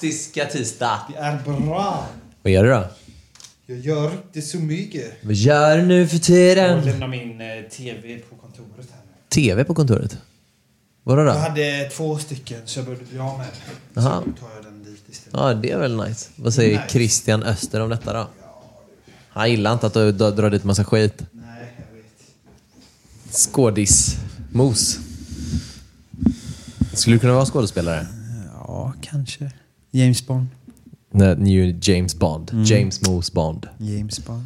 fantastiska tisdag. Det är bra. Vad gör du då? Jag gör inte så mycket. Vad gör du nu för Jag tiden? lämnar min eh, TV på kontoret här nu. TV på kontoret? Vadå Jag då? hade två stycken så jag behövde bli av med den. Jaha. Så nu tar jag den dit istället. Ja, det är väl nice. Vad säger Nice. Christian Öster om detta då? Han gillar inte att du d- drar dit massa skit. Nej, jag vet. Skådis-mos. Skulle du kunna vara skådespelare? Ja, kanske. James Bond. Nej, New James Bond. Mm. James Moose Bond. James Bond.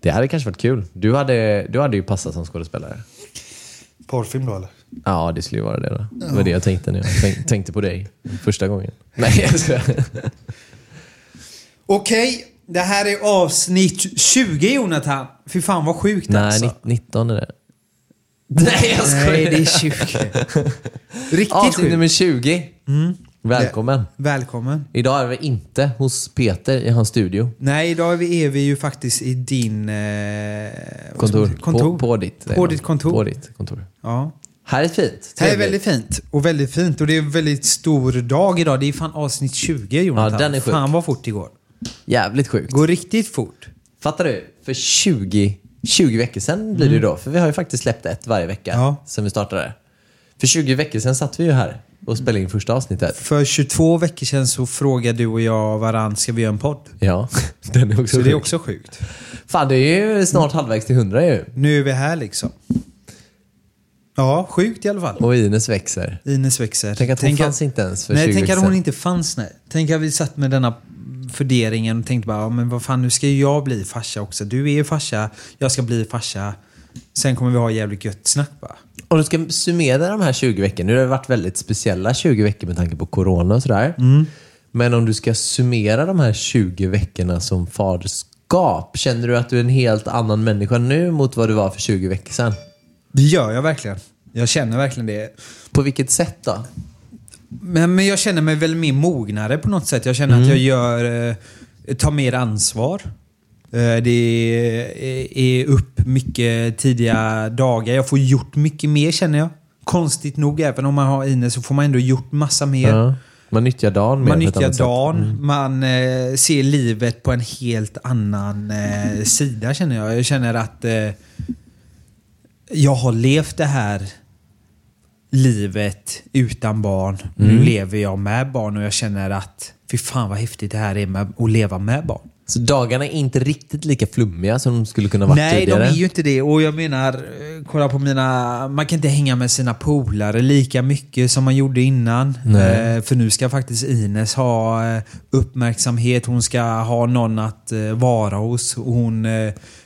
Det hade kanske varit kul. Du hade, du hade ju passat som skådespelare. Porrfilm då eller? Ja, det skulle ju vara det då. Det var det jag tänkte när jag tänk, tänkte på dig första gången. Nej, jag. Okej, det här är avsnitt 20 Jonathan. Fy fan vad sjukt Nej, alltså. ni- 19 är det. Nej, jag skojar. Nej, det är 20. Riktigt Avsnitt sjukt. nummer 20. Välkommen. Välkommen. Idag är vi inte hos Peter i hans studio. Nej, idag är vi, är vi ju faktiskt i din... Eh, Kontor. kontor. På, på ditt. På ditt kontor. På ditt kontor. Ja. Här är fint. Här är väldigt fint. Och väldigt fint. Och det är en väldigt stor dag idag. Det är fan avsnitt 20 Jonathan. Ja, den är sjuk. Fan vad fort det går. Jävligt sjukt. Går riktigt fort. Fattar du? För 20, 20 veckor sedan blir det ju då. För vi har ju faktiskt släppt ett varje vecka Mm. Ja. sen vi startade. För 20 veckor sedan satt vi ju här och spelade in första avsnittet. För 22 veckor sedan så frågade du och jag varann, ska vi göra en podd? Ja, den är också Så det är sjuk. också sjukt. Fan, det är ju snart halvvägs till 100 ju. Nu är vi här liksom. Ja, sjukt i alla fall. Och Ines växer. Ines växer. Tänk att hon fanns inte ens för Nej, 20 tänk att hon inte fanns. Nej. Tänk att vi satt med denna funderingen och tänkte bara, ja, men vad fan, nu ska ju jag bli farsa också. Du är ju farsa, jag ska bli farsa. Sen kommer vi ha jävligt gött snack bara. Om du ska summera de här 20 veckorna. Nu har det varit väldigt speciella 20 veckor med tanke på corona och sådär. Mm. Men om du ska summera de här 20 veckorna som faderskap. Känner du att du är en helt annan människa nu mot vad du var för 20 veckor sedan? Det gör jag verkligen. Jag känner verkligen det. På vilket sätt då? Men, men jag känner mig väl mer mognare på något sätt. Jag känner Mm. att jag gör, eh, tar mer ansvar. Eh, det är, är upp mycket tidiga dagar. Jag får gjort mycket mer känner jag. Konstigt nog, även om man har Ines så får man ändå gjort massa mer. Ja. Man nyttjar dagen mer Man nyttjar dagen, man eh, ser livet på en helt annan eh, sida känner jag. Jag känner att eh, jag har levt det här livet utan barn. Nu Mm. lever jag med barn och jag känner att fy fan vad häftigt det här är med att leva med barn. Så dagarna är inte riktigt lika flummiga som de skulle kunna vara Nej, tidigare? de är ju inte det. Och jag menar, eh, kolla på mina... Man kan inte hänga med sina polare lika mycket som man gjorde innan. Nej. Eh, för nu ska faktiskt Ines ha eh, uppmärksamhet. Hon ska ha någon att eh, vara hos. Hon,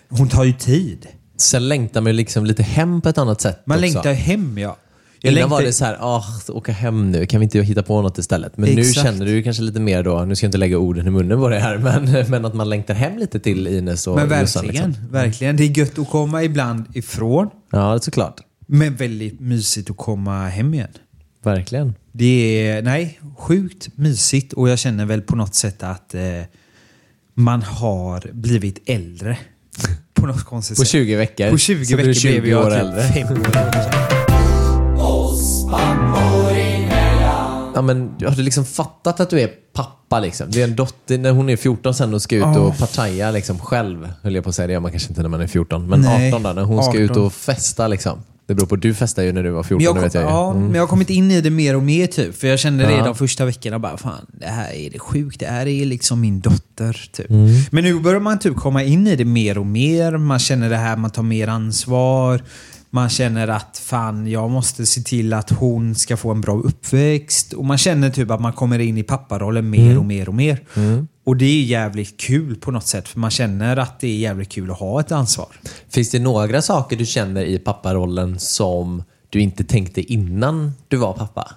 hon tar ju tid. Sen längtar man ju liksom lite hem på ett annat sätt Man också. längtar hem, ja. Jag Innan längtar- var det så här, ah, åka hem nu, kan vi inte hitta på något istället? Men nu Exakt. känner du kanske lite mer då, nu ska jag inte lägga orden i munnen på det här, men, men att man längtar hem lite till Ines och Men verkligen, liksom. verkligen. Det är gött att komma ibland ifrån. Ja, såklart. Men väldigt mysigt att komma hem igen. Verkligen. Det är, nej, sjukt mysigt och jag känner väl på något sätt att eh, man har blivit äldre. På något konstigt På sätt. 20 veckor. På 20 så blir veckor du 20 blev jag typ äldre. fem år äldre. Ja, men har du liksom fattat att du är pappa liksom? Det är en dotter, när hon är 14 sen och ska ut och partaja liksom själv, höll jag på att säga. Det gör man kanske inte när man är 14. Men Nej, 18 då, när hon ska ut 18. och festa liksom. Det beror på, du festade ju när du var 14, Men jag, det vet jag ja, Mm. men jag har kommit in i det mer och mer typ. För jag kände det Ja. de första veckorna bara, fan det här är det sjukt. Det här är liksom min dotter. Typ. Mm. Men nu börjar man typ komma in i det mer och mer. Man känner det här, man tar mer ansvar. Man känner att fan, jag måste se till att hon ska få en bra uppväxt. Och man känner typ att man kommer in i papparollen mer Mm. och mer och mer. Och det är jävligt kul på något sätt. För man känner att det är jävligt kul att ha ett ansvar. Finns det några saker du känner i papparollen som du inte tänkte innan du var pappa?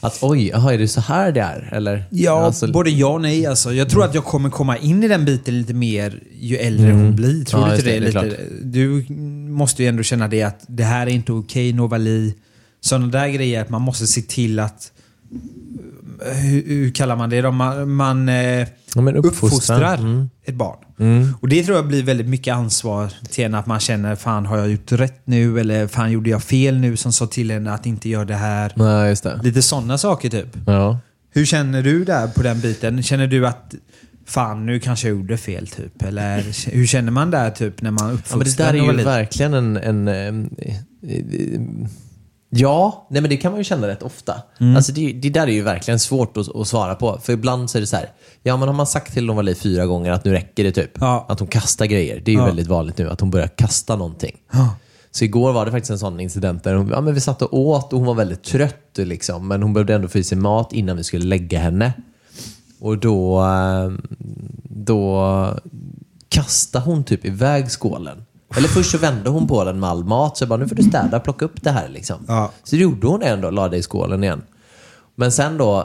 Att oj, aha, är det så här det är? Eller? Ja, Alltså- både ja och nej. Alltså. Jag tror att jag kommer komma in i den biten lite mer ju äldre hon blir. Tror Mm. Ja, du inte det? det, det? Du måste ju ändå känna det att det här är inte okej, Novali. Sådana där grejer, att man måste se till att hur, hur kallar man det? De, man man eh, Ja, uppfostrar Mm. ett barn. Och det tror jag blir väldigt mycket ansvar till en att man känner fan har jag gjort rätt nu? Eller fan gjorde jag fel nu som sa till henne att inte göra det här? Nej, det. Lite sådana saker typ. Ja. Hur känner du där på den biten? Känner du att fan nu kanske jag gjorde fel typ? Eller hur känner man där typ när man Ja, uppfostrar men det där är ju verkligen en... en eh, eh, ja, nej men det kan man ju känna rätt ofta. Mm. Alltså det, det där är ju verkligen svårt att, att svara på. För ibland så är det så här, ja men har man sagt till Novali fyra gånger att nu räcker det typ. Ja. Att hon kastar grejer. Det är ju Ja. väldigt vanligt nu att hon börjar kasta någonting. Ja. Så igår var det faktiskt en sån incident där hon, ja, men vi satt och åt och hon var väldigt trött. Liksom, men hon behövde ändå få i sig mat innan vi skulle lägga henne. Och då, eh, då kastade hon typ iväg skålen. Eller först så vände hon på den med all mat. Så jag bara, nu får du städa, plocka upp det här. Liksom. Ja. Så det gjorde hon ändå, la det i skålen igen. Men sen då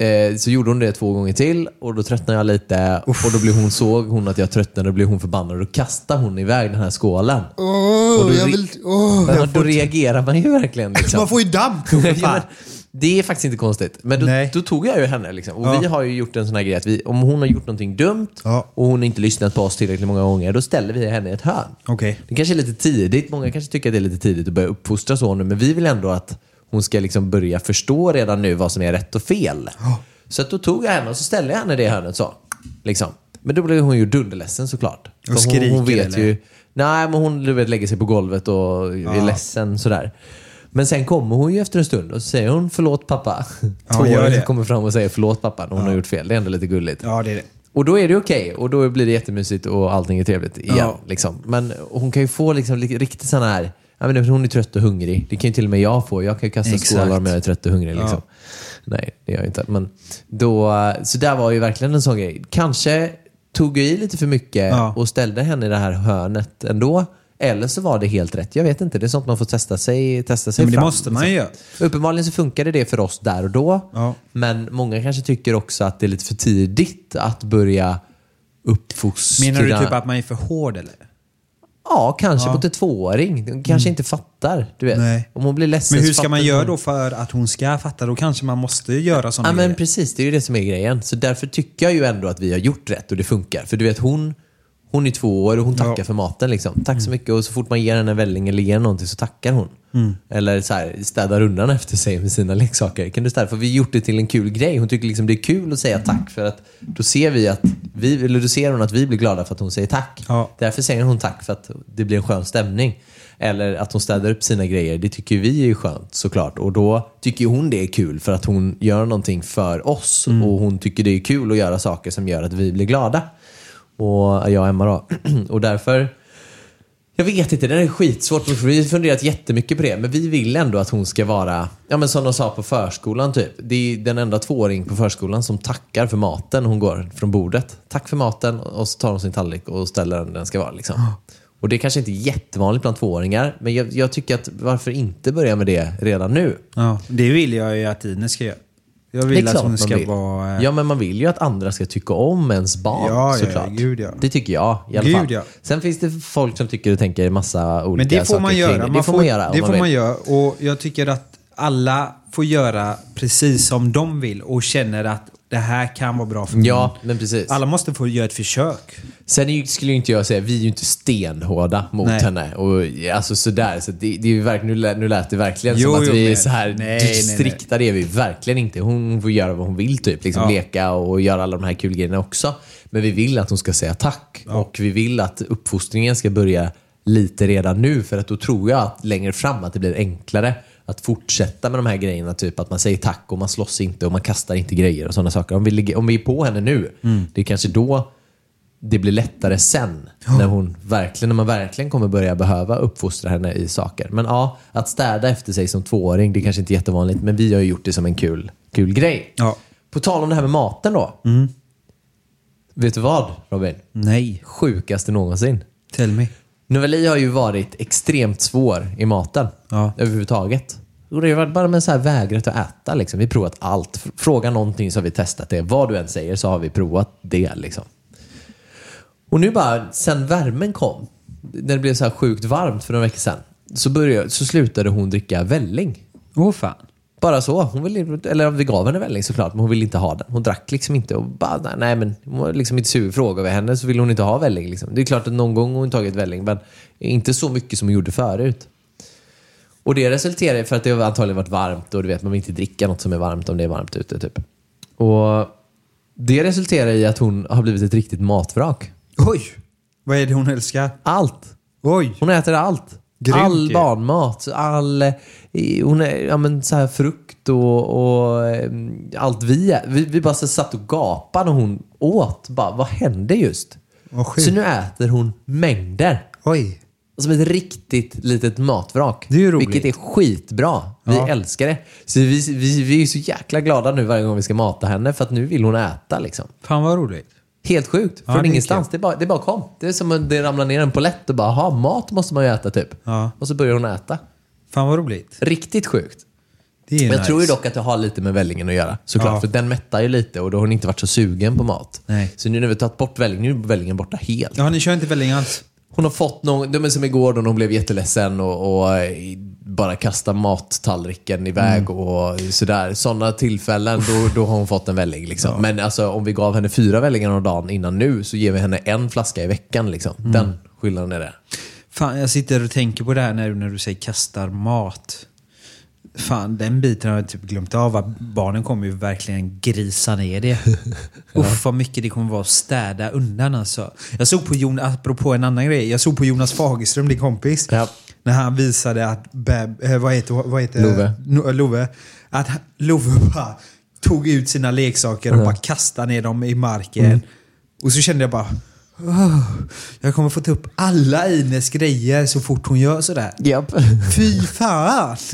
eh, så gjorde hon det två gånger till och då tröttnade jag lite. Och då blev hon, såg hon att jag tröttnade och då blev hon förbannad. Och då kastade hon iväg den här skålen. och då, vill- Ja, jag då reagerar man ju verkligen. Liksom. Man får ju damp det är faktiskt inte konstigt. Men då, Nej. då tog jag ju henne. Liksom. Och Ja. vi har ju gjort en sån här grej att vi, om hon har gjort någonting dumt Ja. och hon inte lyssnat på oss tillräckligt många gånger, då ställer vi henne i ett hörn. Okej. Det kanske är lite tidigt. Många kanske tycker att det är lite tidigt att börja uppfostra så nu, men vi vill ändå att hon ska liksom börja förstå redan nu vad som är rätt och fel. Så att då tog jag henne och så ställde jag henne i det hörnet så. Liksom. Men då blev hon ju dunderledsen såklart. För hon, skriker, hon vet eller? ju... Nej, men hon du vet, lägger sig på golvet och är ledsen sådär. Men sen kommer hon ju efter en stund och så säger hon förlåt pappa. Ja, Två gör år det. kommer fram och säger förlåt pappa när hon har gjort fel. Det är ändå lite gulligt. Ja, det är det. Och då är det okej och då blir det jättemysigt och allting är trevligt igen. Ja. Liksom. Men hon kan ju få liksom, li- riktigt sån här, jag menar, hon är trött och hungrig. Det kan ju till och med jag få. Jag kan ju kasta skålar om jag är trött och hungrig. Liksom. Nej, det gör jag inte. Men då, så där var ju verkligen en sån grej. Kanske tog jag i lite för mycket Ja. och ställde henne i det här hörnet ändå. Eller så var det helt rätt. Jag vet inte. Det är sånt man får testa sig, testa sig men det fram. måste man ju göra. Uppenbarligen så funkade det för oss där och då. Ja. Men många kanske tycker också att det är lite för tidigt att börja uppfostra. Menar du typ att man är för hård eller? Ja, kanske Ja. mot en tvååring. Kanske inte fattar. Du vet. Nej. Om hon blir ledsen Men hur ska man göra då för att hon ska fatta? Då kanske man måste göra sådana Ja, men grejer. precis. Det är ju det som är grejen. Så därför tycker jag ju ändå att vi har gjort rätt och det funkar. För du vet, hon, hon är två år och hon tackar Ja. Mm. för maten. Liksom. Tack så mycket. Och så fort man ger henne en välling eller ger någonting så tackar hon. Mm. Eller så här, städar undan efter sig med sina leksaker. Kan du städa? För vi har gjort det till en kul grej. Hon tycker liksom det är kul att säga tack. För att då ser vi att vi, eller då ser hon att vi blir glada för att hon säger tack. Ja. Därför säger hon tack för att det blir en skön stämning. Eller att hon städar upp sina grejer. Det tycker vi är skönt såklart. Och då tycker hon det är kul för att hon gör någonting för oss. Mm. Och hon tycker det är kul att göra saker som gör att vi blir glada. Och jag och Emma då. och därför jag vet inte, det är skitsvårt. för Vi har funderat jättemycket på det. Men vi vill ändå att hon ska vara, ja men som de sa på förskolan typ. Det är den enda tvååring på förskolan som tackar för maten hon går från bordet. Tack för maten och så tar hon sin tallrik och ställer den där den ska vara. Liksom. Och det är kanske inte är jättevanligt bland tvååringar. Men jag, jag tycker att varför inte börja med det redan nu? Ja, det vill jag ju att Ines ska göra. Jag vill att hon man ska vara... eh, Ja, men man vill ju att andra ska tycka om ens barn Ja, ja, såklart. gud, ja. Det tycker jag i alla Gud, fall. ja. Sen finns det folk som tycker och tänker massa olika Men det får saker man göra. Det, det får man göra Det man får man göra. Och jag tycker att alla får göra precis som de vill och känner att det här kan vara bra för mig. Ja, men precis. Alla måste få göra ett försök. Sen är skulle inte jag säga, vi är ju inte stenhårda mot Nej. henne. Och, alltså sådär, så det, det är verkligen, nu, lät, nu lät det verkligen Jo, som att jo, vi är så här nej, strikta. Det är vi verkligen inte. Hon får göra vad hon vill typ. Liksom Ja. leka och göra alla de här kul grejerna också. Men vi vill att hon ska säga tack. Och vi vill att uppfostringen ska börja lite redan nu. För att då tror jag att längre fram att det blir enklare att fortsätta med de här grejerna. Typ att man säger tack och man slåss inte och man kastar inte grejer och sådana saker. Om vi, ligger, om vi är på henne nu, Mm. det är kanske då det blir lättare sen. När, hon verkligen, när man verkligen kommer börja behöva uppfostra henne i saker. Men ja, att städa efter sig som tvååring, det är kanske inte är jättevanligt. Men vi har ju gjort det som en kul, kul grej. Ja. På tal om det här med maten då. Vet du vad Robin? Nej. Sjukaste någonsin. Tell me. Noveli har ju varit extremt svår i maten. Ja. Överhuvudtaget. Och det har varit bara med så här vägrat att äta. Liksom. Vi har provat allt. Fråga någonting så har vi testat det. Vad du än säger så har vi provat det. Liksom. Och nu bara, sen värmen kom, när det blev så här sjukt varmt för några veckor sedan, så, började, så slutade hon dricka välling. Åh fan. Bara så. Hon ville, eller vi gav henne välling såklart, men hon ville inte ha den. Hon drack liksom inte och bara, nej, men hon var liksom inte sur. Frågade vi henne så ville hon inte ha välling. Liksom. Det är klart att någon gång har hon tagit välling, men inte så mycket som hon gjorde förut. Och det resulterar i, för att det har antagligen varit varmt och du vet, man vill inte dricka något som är varmt om det är varmt ute. Typ. Och det resulterar i att hon har blivit ett riktigt matvrak. Oj! Vad är det hon älskar? Allt. Oj! Hon äter allt. Grymt all ju. barnmat, all eh, ja, men, så här, frukt och, och eh, allt vi, vi Vi bara så satt och gapade när hon åt. Bara, vad hände just? Vad. Så nu äter hon mängder. Oj! Som ett riktigt litet matvrak. Det är ju roligt. Vilket är skitbra. Vi Ja. älskar det. Så vi, vi, vi är så jäkla glada nu varje gång vi ska mata henne för att nu vill hon äta liksom. Fan vad roligt. Helt sjukt. Ja, Från det är ingenstans. Det, bara, det bara kom. Det är som att det ramlar ner en polett och bara, ha mat måste man ju äta typ. Ja. Och så börjar hon äta. Fan vad roligt. Riktigt sjukt. Det Men jag nice. tror ju dock att det har lite med vällingen att göra. Såklart. Ja. För den mättar ju lite och då har hon inte varit så sugen på mat. Nej. Så nu när vi tagit bort vällingen, nu är vällingen borta helt. Ja, ni kör inte välling alls? Hon har fått någon, var som igår då hon blev jätteledsen och, och eh, bara kastade mattallriken iväg Mm. och sådär. Sådana tillfällen, då, då har hon fått en välling. Liksom. Men alltså, om vi gav henne fyra vällingar om dagen innan nu så ger vi henne en flaska i veckan. Liksom. Mm. Den skillnaden är det. Fan, jag sitter och tänker på det här när, när du säger kastar mat. Fan, den biten har jag typ glömt av. Barnen kommer ju verkligen grisa ner det. Uff, vad mycket det kommer vara att städa undan alltså. Jag såg på Jonas, apropå en annan grej. Jag såg på Jonas Fagerström, din kompis. Ja. När han visade att Beb, eh, vad heter, vad heter Love. No, Love. Att Love bara tog ut sina leksaker och bara kastade ner dem i marken. Mm. Och så kände jag bara "Åh, jag kommer få ta upp alla Ines grejer så fort hon gör sådär. Japp. Fy fan!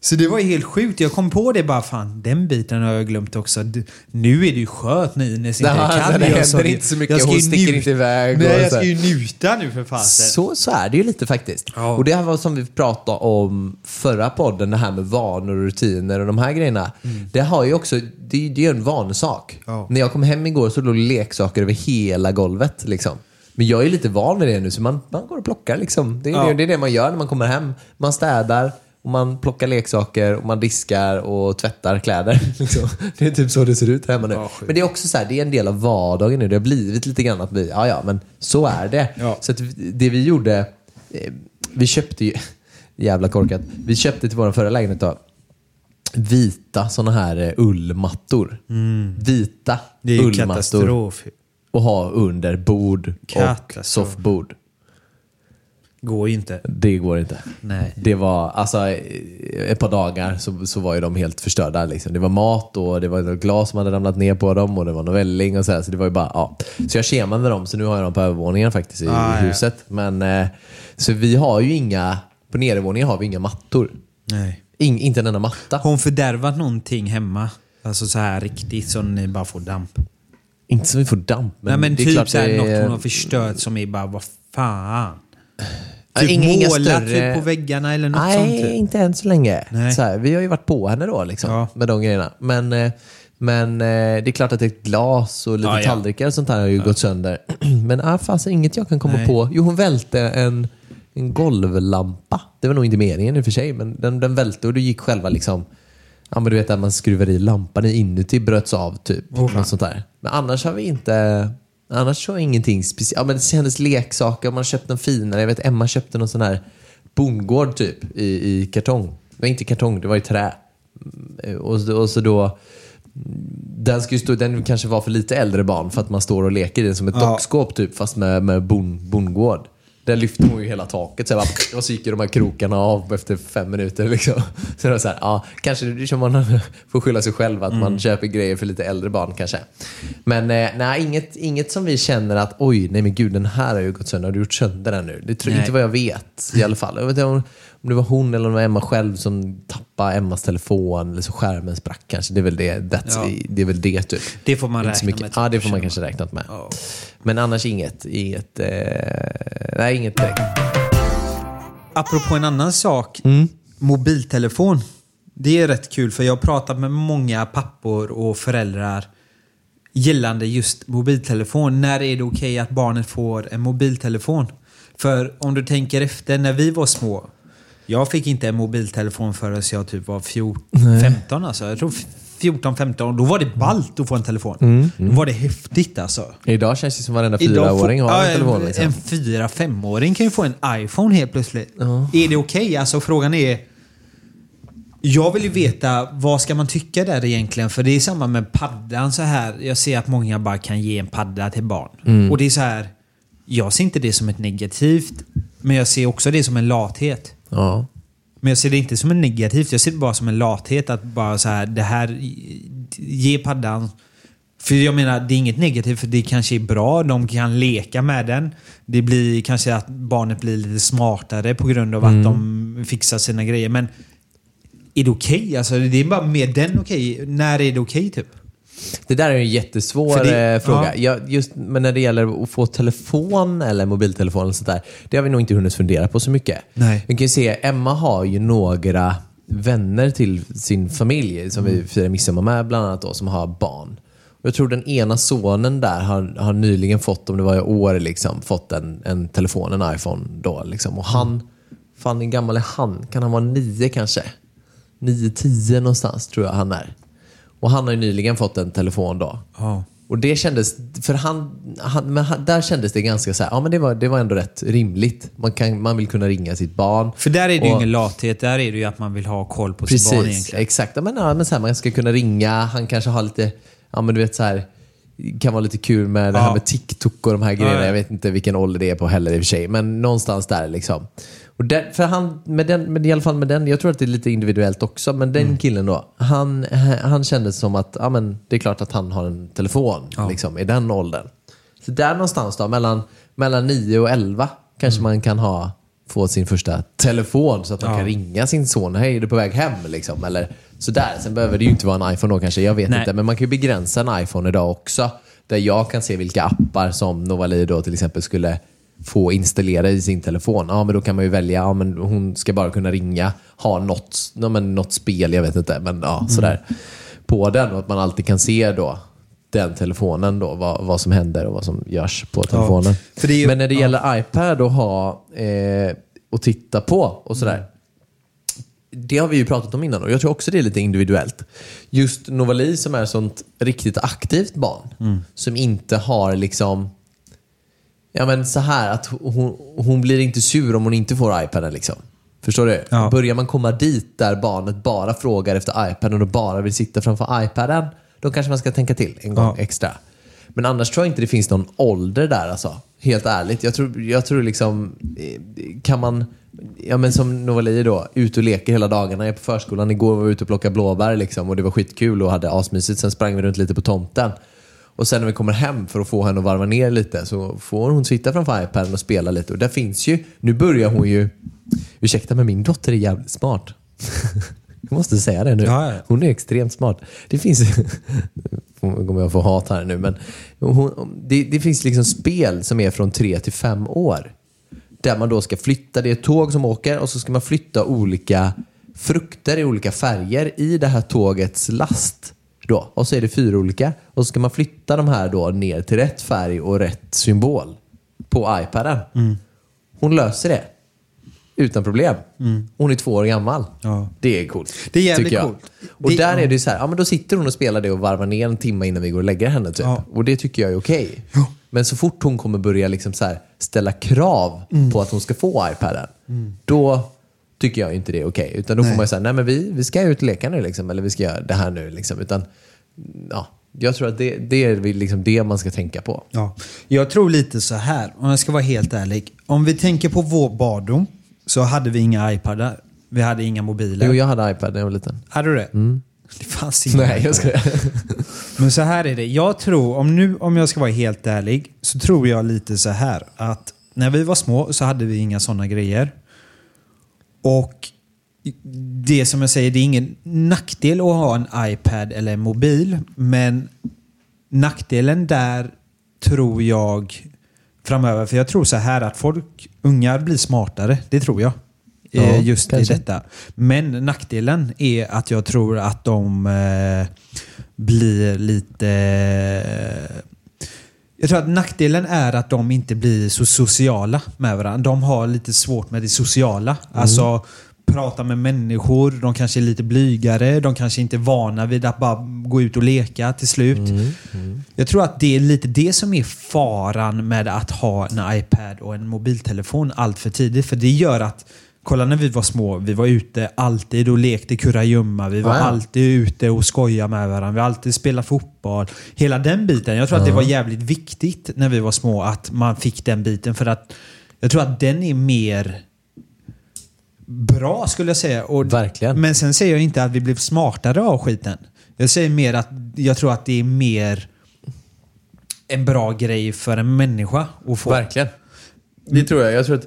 Så det var ju helt sjukt. Jag kom på det bara, fan den biten har jag glömt också. Nu är det ju skönt när Ines inte Ja, kan det händer så. inte så mycket. Hon sticker inte iväg Nej, jag ska ju njuta nu för fasen. Så, så är det ju lite faktiskt. Ja. Och det här var som vi pratade om förra podden, det här med vanor och rutiner och de här grejerna. Det har ju också, det, är- det är ju en vanesak. Ja. När jag kom hem igår så låg leksaker över hela golvet. Liksom. Men jag är lite van med det nu så man, man går och plockar. Liksom. Det, är Ja. det, det är det man gör när man kommer hem. Man städar. Och man plockar leksaker och man diskar och tvättar kläder. Liksom. Det är typ så det ser ut här hemma nu. Ja, men det är också så här, det är en del av vardagen nu. Det har blivit lite grann att vi, ja ja, men så är det. Ja. Så att det vi gjorde, eh, vi köpte ju, jävla korkat, vi köpte till vår förra lägenhet då, vita sådana här eh, ullmattor. Vita Mm. Det är ullmattor. katastrof. Och ha under bord och soffbord. Går ju inte. Det går inte. Nej. Det var, alltså ett par dagar så, så var ju de helt förstörda. Liksom. Det var mat och det var något glas som hade ramlat ner på dem och det var någon välling och så här. Så det var ju bara, ja. Så jag kemade dem, så nu har jag dem på övervåningen faktiskt i Ah, ja. huset. Men, eh, så vi har ju inga, på nedervåningen har vi inga mattor. Nej. In, inte en enda matta. Har hon fördärvat någonting hemma? Alltså så här riktigt så ni bara får damp. Inte så vi får damp. Nej men det är typ så här, är- något hon har förstört som är bara, vad fan? Typ inga- inga större- typ på väggarna eller något Nej, sånt? Typ. inte än så länge. Nej. Så här, vi har ju varit på henne då liksom, Ja. med de grejerna. Men, eh, men eh, det är klart att ett glas och lite Ja, ja. tallrikar och sånt här har ju gått sönder. Men ah, fanns inget jag kan komma Nej. på. Jo, hon välte en, en golvlampa. Det var nog inte meningen i och för sig, men den, den välte och det gick själva liksom Ja men du vet att man skruvar i lampan inuti bröts av typ. Fan. något sånt där. Men annars har vi inte Annars så ingenting speciellt. Ja men det kändes leksaker, man köpte en finare. Jag vet Emma köpte någon sån här bondgård typ i, i kartong. Det var inte kartong, det var i trä. Mm, Och, så- och så då den, ska ju stå, den kanske var för lite äldre barn för att man står och leker i den som ett Ja. dockskåp typ fast med, med bon, bondgård. Där lyfte hon ju hela taket så här, bara, och så gick ju de här krokarna av efter fem minuter. Liksom. Så det var så här, ja, kanske det som man får skylla sig själv att man köper grejer för lite äldre barn kanske. Men eh, nej, inget, inget som vi känner att oj, nej men gud den här har ju gått sönder. Har du gjort sönder den nu? Det tror Nej. inte vad jag vet i alla fall. Jag vet inte om, om det var hon eller om det var Emma själv som tappade Emmas telefon eller så skärmen sprack kanske. Det är väl det. Ja. det är väl det typ. Det får man så räkna med. typ, Ja, det får man kanske räknat med. Ja. Men annars inget. inget eh, nej, inget direkt. Apropå en annan sak. Mm. Mobiltelefon. Det är rätt kul för jag har pratat med många pappor och föräldrar gällande just mobiltelefon. När är det okej att barnet får en mobiltelefon? För om du tänker efter när vi var små. Jag fick inte en mobiltelefon förrän jag typ var 14, 15 alltså. Jag tror 14, 15. Då var det ballt att få en telefon. Mm. Då var det häftigt alltså. Idag känns det som varenda fyraåring har ja, en telefon. Liksom. En fyra, femåring kan ju få en iPhone helt plötsligt. Är det okej? Alltså frågan är... Jag vill ju veta vad ska man tycka där egentligen? För det är samma med paddan så här. Jag ser att många bara kan ge en padda till barn. Mm. Och det är så här. Jag ser inte det som ett negativt. Men jag ser också det som en lathet. Ja. Men jag ser det inte som en negativt. Jag ser det bara som en lathet. Att bara så här, det här... Ge paddan. För jag menar, det är inget negativt för det kanske är bra. De kan leka med den. Det blir kanske att barnet blir lite smartare på grund av att de fixar sina grejer. Men är det okej? Alltså, det är bara med den okej. När är det okej typ? Det där är en jättesvår det- eh, fråga. ja. Jag, just, men när det gäller att få telefon eller mobiltelefon eller sånt där, det har vi nog inte hunnit fundera på så mycket. Nej. Vi kan ju se, Emma har ju några vänner till sin familj som Mm. vi firar midsommar med bland annat då, som har barn. Jag tror den ena sonen där har, har nyligen fått, om det var i år, liksom, fått en, en telefon, en iPhone då. Liksom. Och han, fan hur gammal är han? Kan han vara nio kanske? Nio, tio någonstans tror jag han är. Och han har ju nyligen fått en telefon då. Ja. Och det kändes, för han, han, men där kändes det ganska så här, ja men det var, det var ändå rätt rimligt. Man, kan, man vill kunna ringa sitt barn. För där är det ju Och- ingen lathet. Där är det ju att man vill ha koll på sitt barn Precis, egentligen. exakt. Ja, men, ja, men så här, man ska kunna ringa, han kanske har lite, ja men du vet så här kan vara lite kul med det här Ja. med TikTok och de här grejerna. Ja, ja. Jag vet inte vilken ålder det är på heller i och för sig. Men någonstans där liksom. Och där, för han, med den, med, i alla fall med den, jag tror att det är lite individuellt också, men Mm. den killen då, han, han kände som att ja, men, det är klart att han har en telefon liksom, i den åldern. Så där någonstans då, mellan, mellan 9 och 11 kanske man kan ha, få sin första telefon så att man Mm. Ja. kan ringa sin son. Hej, är du på väg hem? Liksom. Eller sådär. Sen behöver det ju inte vara en iPhone då kanske, jag vet Nej. inte. Men man kan ju begränsa en iPhone idag också. Där jag kan se vilka appar som Novali då till exempel skulle få installera i sin telefon. Ja, men då kan man ju välja, ja, men hon ska bara kunna ringa, ha något, ja, men något spel, jag vet inte, men ja, sådär. På den och att man alltid kan se då den telefonen då, vad, vad som händer och vad som görs på telefonen. är ju- men när det gäller iPad att ha eh, och titta på och sådär. Det har vi ju pratat om innan och jag tror också det är lite individuellt. Just Novali som är sånt riktigt aktivt barn. Som inte har liksom Ja men så här att hon, hon blir inte sur om hon inte får iPaden liksom. Förstår du? Ja. Börjar man komma dit där barnet bara frågar efter iPaden och bara vill sitta framför iPaden. Då kanske man ska tänka till en gång Ja. extra. Men annars tror jag inte det finns någon ålder där alltså. Helt ärligt. Jag tror, jag tror liksom, eh, kan man, ja men som Novali då, ut och leker hela dagarna. Jag är på förskolan, igår var vi ute och plockade blåbär liksom, och det var skitkul och hade asmysigt. Sen sprang vi runt lite på tomten. Och sen när vi kommer hem för att få henne att varva ner lite så får hon sitta framför iPaden och spela lite. Och där finns ju, nu börjar hon ju, ursäkta men min dotter är jävligt smart. Jag måste säga det nu. Hon är extremt smart. Det finns, kommer jag få hat här nu, men hon, det, det finns liksom spel som är från tre till fem år. Där man då ska flytta, det är ett tåg som åker och så ska man flytta olika frukter i olika färger i det här tågets last. Då. Och så är det fyra olika. Och så ska man flytta de här då ner till rätt färg och rätt symbol på iPaden. Hon löser det. Utan problem. Hon är två år gammal. Ja. Det är coolt. Det är jävligt coolt. Och Det- där ja. är det så här, ja men då sitter hon och spelar det och varvar ner en timme innan vi går och lägger henne typ. Ja. Och det tycker jag är okej. Men så fort hon kommer börja liksom så här, ställa krav Mm. på att hon ska få iPaden, då tycker jag inte det är okej. Utan då får Nej. man ju säga, nej men vi, vi ska ut och leka nu liksom, eller vi ska göra det här nu liksom. Utan, ja, jag tror att det, det är liksom det man ska tänka på. Ja. Jag tror lite så här, om jag ska vara helt ärlig. Om vi tänker på vår barndom så hade vi inga iPadar. Vi hade inga mobiler. Jo, jag hade iPad när jag var liten. Hade du det? Det fanns inga Nej, jag ska Men så här är det. Jag tror, om, nu, om jag ska vara helt ärlig, så tror jag lite så här att när vi var små så hade vi inga sådana grejer. Och det som jag säger, det är ingen nackdel att ha en iPad eller en mobil. Men nackdelen där tror jag framöver, för jag tror så här att folk, ungar blir smartare. Det tror jag. Ja, Eh, just kanske. i detta. Men nackdelen är att jag tror att de eh, blir lite... jag tror att nackdelen är att de inte blir så sociala med varandra. De har lite svårt med det sociala. Alltså prata med människor. De kanske är lite blygare. De kanske inte är vana vid att bara gå ut och leka till slut. Jag tror att det är lite det som är faran med att ha en iPad och en mobiltelefon allt för tidigt. För det gör att Kolla när vi var små, vi var ute alltid och lekte kurragömma. Vi var Ja, alltid ute och skojade med varandra. Vi alltid spelade fotboll. Hela den biten. Jag tror att det var jävligt viktigt när vi var små att man fick den biten. För att jag tror att den är mer bra skulle jag säga. Och, Verkligen. Men sen säger jag inte att vi blev smartare av skiten. Jag säger mer att jag tror att det är mer en bra grej för en människa att få. Verkligen. Det tror jag. Jag tror att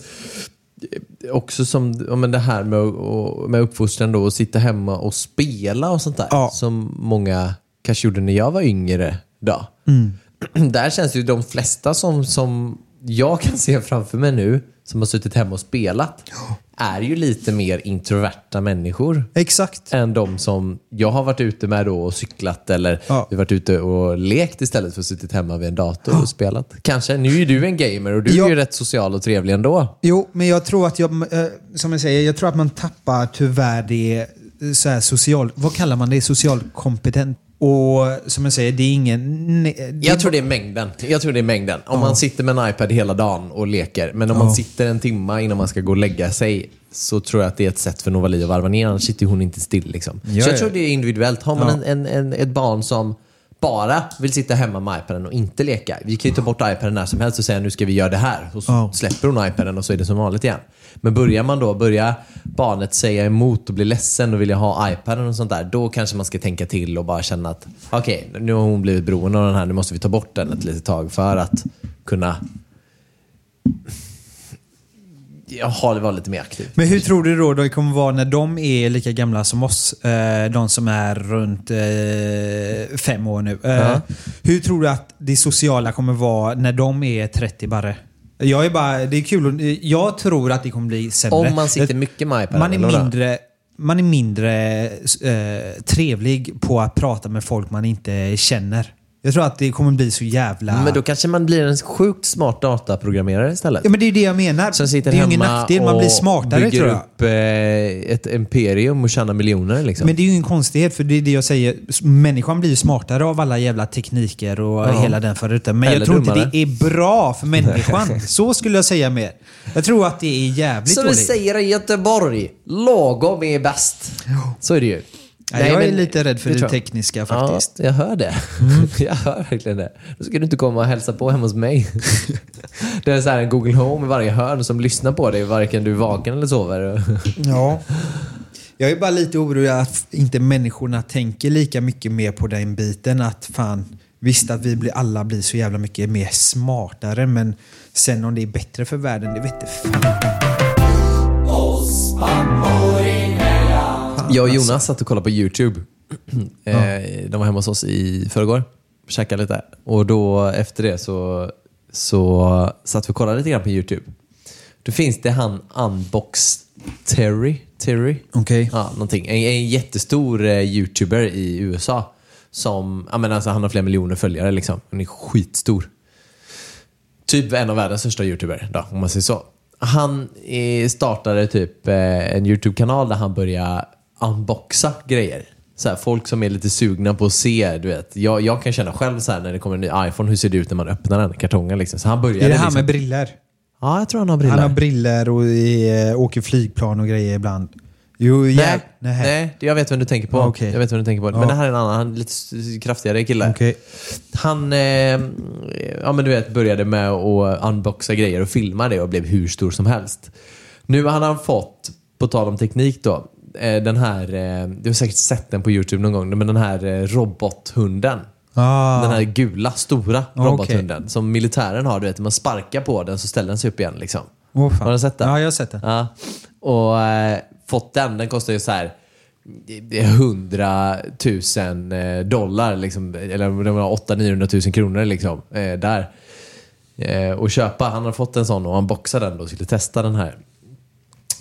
också som ja, men det här med, och- med uppfostran då, att sitta hemma och spela och sånt där. Ja. Som många kanske gjorde när jag var yngre. Då. Där känns det ju de flesta som, som jag kan se framför mig nu, som har suttit hemma och spelat, är ju lite mer introverta människor Exakt. än de som jag har varit ute med då och cyklat eller Ja. vi varit ute och lekt istället för att suttit hemma vid en dator och spelat. Kanske. Nu är du en gamer och du Ja. är ju rätt social och trevlig ändå. Jo, men jag tror att jag, eh, som jag säger, jag tror att man tappar tyvärr det eh, så här social, vad kallar man det? Social kompetent. Och som jag säger, det är ingen... Det Jag tror det är mängden. Jag tror det är mängden. Om man sitter med en iPad hela dagen och leker, men om man sitter en timma innan man ska gå och lägga sig, så tror jag att det är ett sätt för Novali att varva ner. Annars sitter hon inte still. Liksom. Ja, så jag ja. tror det är individuellt. Har man Ja. en, en, en, ett barn som bara vill sitta hemma med iPaden och inte leka. Vi kan ju ta bort iPaden när som helst och säga nu ska vi göra det här. Och så släpper hon iPaden och så är det som vanligt igen. Men börjar man då, börjar barnet säga emot och bli ledsen och vilja ha iPaden och sånt där. Då kanske man ska tänka till och bara känna att okej, nu har hon blivit beroende av den här. Nu måste vi ta bort den ett litet tag för att kunna ja, ha det vara lite mer aktiv. Men hur tror du då det kommer vara när de är lika gamla som oss? Eh, de som är runt eh, fem år nu. Ja. Hur tror du att det sociala kommer vara när de är 30 barre? Jag är bara, det är kul. Jag tror att det kommer bli sämre. Om man sitter mycket med iPaden. man är mindre, man är mindre eh, trevlig på att prata med folk man inte känner. Jag tror att det kommer bli så jävla... Men då kanske man blir en sjukt smart dataprogrammerare istället. Ja men det är det jag menar. Som sitter det är ju ingen nackdel, man blir smartare bygger tror jag. upp eh, ett imperium och tjänar miljoner. Liksom. Men det är ju ingen konstighet, för det är det jag säger. Människan blir ju smartare av alla jävla tekniker och Ja. hela den föruten. Men Eller jag tror inte dummare. det är bra för människan. Så skulle jag säga mer. Jag tror att det är jävligt Som vi dåligt. säger i Göteborg, lagom är bäst. Så är det ju. Nej, jag är men- lite rädd för det det tekniska faktiskt. Ja, jag hör det. jag hör verkligen det. Då ska du inte komma och hälsa på hemma hos mig. det är så här en Google Home i varje hörn som lyssnar på dig varken du är vaken eller sover. Ja. Jag är bara lite orolig att inte människorna tänker lika mycket mer på den biten. Att fan, visst att vi blir, alla blir så jävla mycket mer smartare, men sen om det är bättre för världen, det vet inte fan. Jag och Jonas satt och kollade på YouTube. Eh, De var hemma hos oss i förrgår. Käkade lite. Och då efter det så, så satt vi och kollade lite grann på YouTube. Då finns det han Unbox Terry. Terry? Okej. Ja, någonting. En, en jättestor eh, YouTuber i USA. Som, ja, men alltså, han har flera miljoner följare. Liksom. Han är skitstor. Typ en av världens största YouTuber, då, om man säger så. Han eh, startade typ eh, en YouTube-kanal där han började unboxa grejer. Så här, folk som är lite sugna på att se, du vet. Jag, jag kan känna själv så här, när det kommer en ny iPhone, hur ser det ut när man öppnar den kartongen? Liksom. Så han började Är det han liksom, med briller? Ja, jag tror han har briller. Han har briller och är, åker flygplan och grejer ibland. Jo, Nej, jäv... nej. Nej. jag vet vem du tänker på. Okej. Jag vet vem du tänker på. Men det här är en annan, han är lite kraftigare kille. Okej. Han eh, ja, men du vet, började med att unboxa grejer och filma det och blev hur stor som helst. Nu har han fått, på tal om teknik då, eh, den här, eh, du har säkert sett den på YouTube någon gång, men den här eh, robothunden. Ah. Den här gula, stora okej. robothunden som militären har. Du vet, man sparkar på den så ställer den sig upp igen. Liksom. Fan. Har du sett den? Ja, jag har sett den. Ja. Och eh, fått den, den kostar ju så här det är 100 000 eh, dollar, liksom, eller det var 800-900 000 kronor liksom, eh, där. Eh, och köpa. Han har fått en sån och han boxade den och skulle testa den här.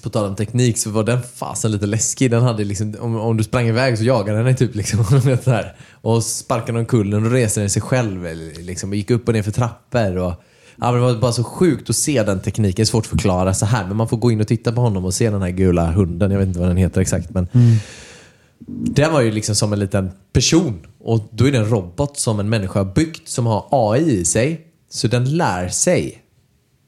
På tal om teknik så var den fasen lite läskig. Den hade liksom, om, om du sprang iväg så jagade den dig typ. Liksom, vet så här. Och sparkade omkull den och reste den sig själv. Liksom, och gick upp och ner för trappor. Och Ja, det var bara så sjukt att se den tekniken. Det är svårt att förklara så här, men man får gå in och titta på honom och se den här gula hunden. Jag vet inte vad den heter exakt. Men Den var ju liksom som en liten person. Och då är det en robot som en människa har byggt som har AI i sig. Så den lär sig.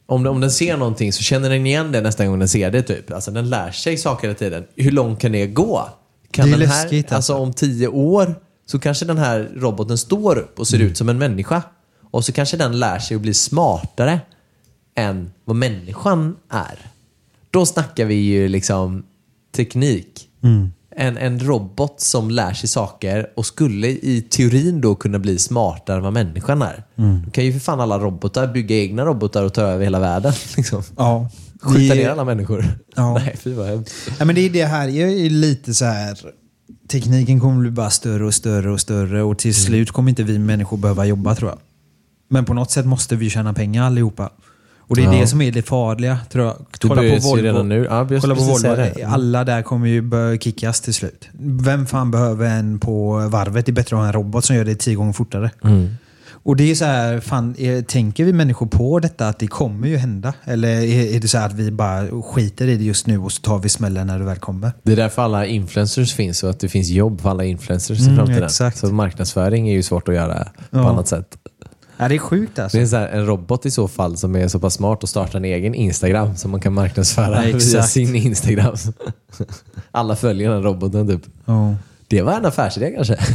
Om, om den ser någonting så känner den igen det nästa gång den ser det. Typ. Alltså den lär sig saker hela tiden. Hur långt kan det gå? Kan Det är den här, läskigt, alltså. alltså. om tio år så kanske den här roboten står upp och ser Mm. ut som en människa. Och så kanske den lär sig att bli smartare än vad människan är. Då snackar vi ju liksom teknik. Mm. En, en robot som lär sig saker och skulle i teorin då kunna bli smartare än vad människan är. Mm. Då kan ju för fan alla robotar bygga egna robotar och ta över hela världen. Liksom. Ja. Skjuta ner alla människor. Ja. Nej, fy vad hemskt. Ja, men det är det här, är lite så här. Tekniken kommer bli bara större och större och större och till slut kommer inte vi människor behöva jobba tror jag. Men på något sätt måste vi tjäna pengar allihopa. Och det är Ja. det som är det farliga tror jag. Det Kolla på Volvo. redan nu. Ja, Kolla på Volvo. Mm. Alla där kommer ju börja kickas till slut. Vem fan behöver en på varvet? Det är bättre att ha en robot som gör det tio gånger fortare. Mm. Och det är så här, fan, är, tänker vi människor på detta att det kommer ju hända? Eller är, är det så här att vi bara skiter i det just nu och så tar vi smällen när det väl kommer? Det är därför alla influencers finns och att det finns jobb för alla influencers i Mm, framtiden. exakt. Så marknadsföring är ju svårt att göra på Ja. annat sätt. Ja, det är sjukt alltså. Det är så här, en robot i så fall som är så pass smart och startar en egen Instagram som man kan marknadsföra Ja, via sin Instagram. Alla följer den roboten typ. Ja. Det var en affärsidé kanske.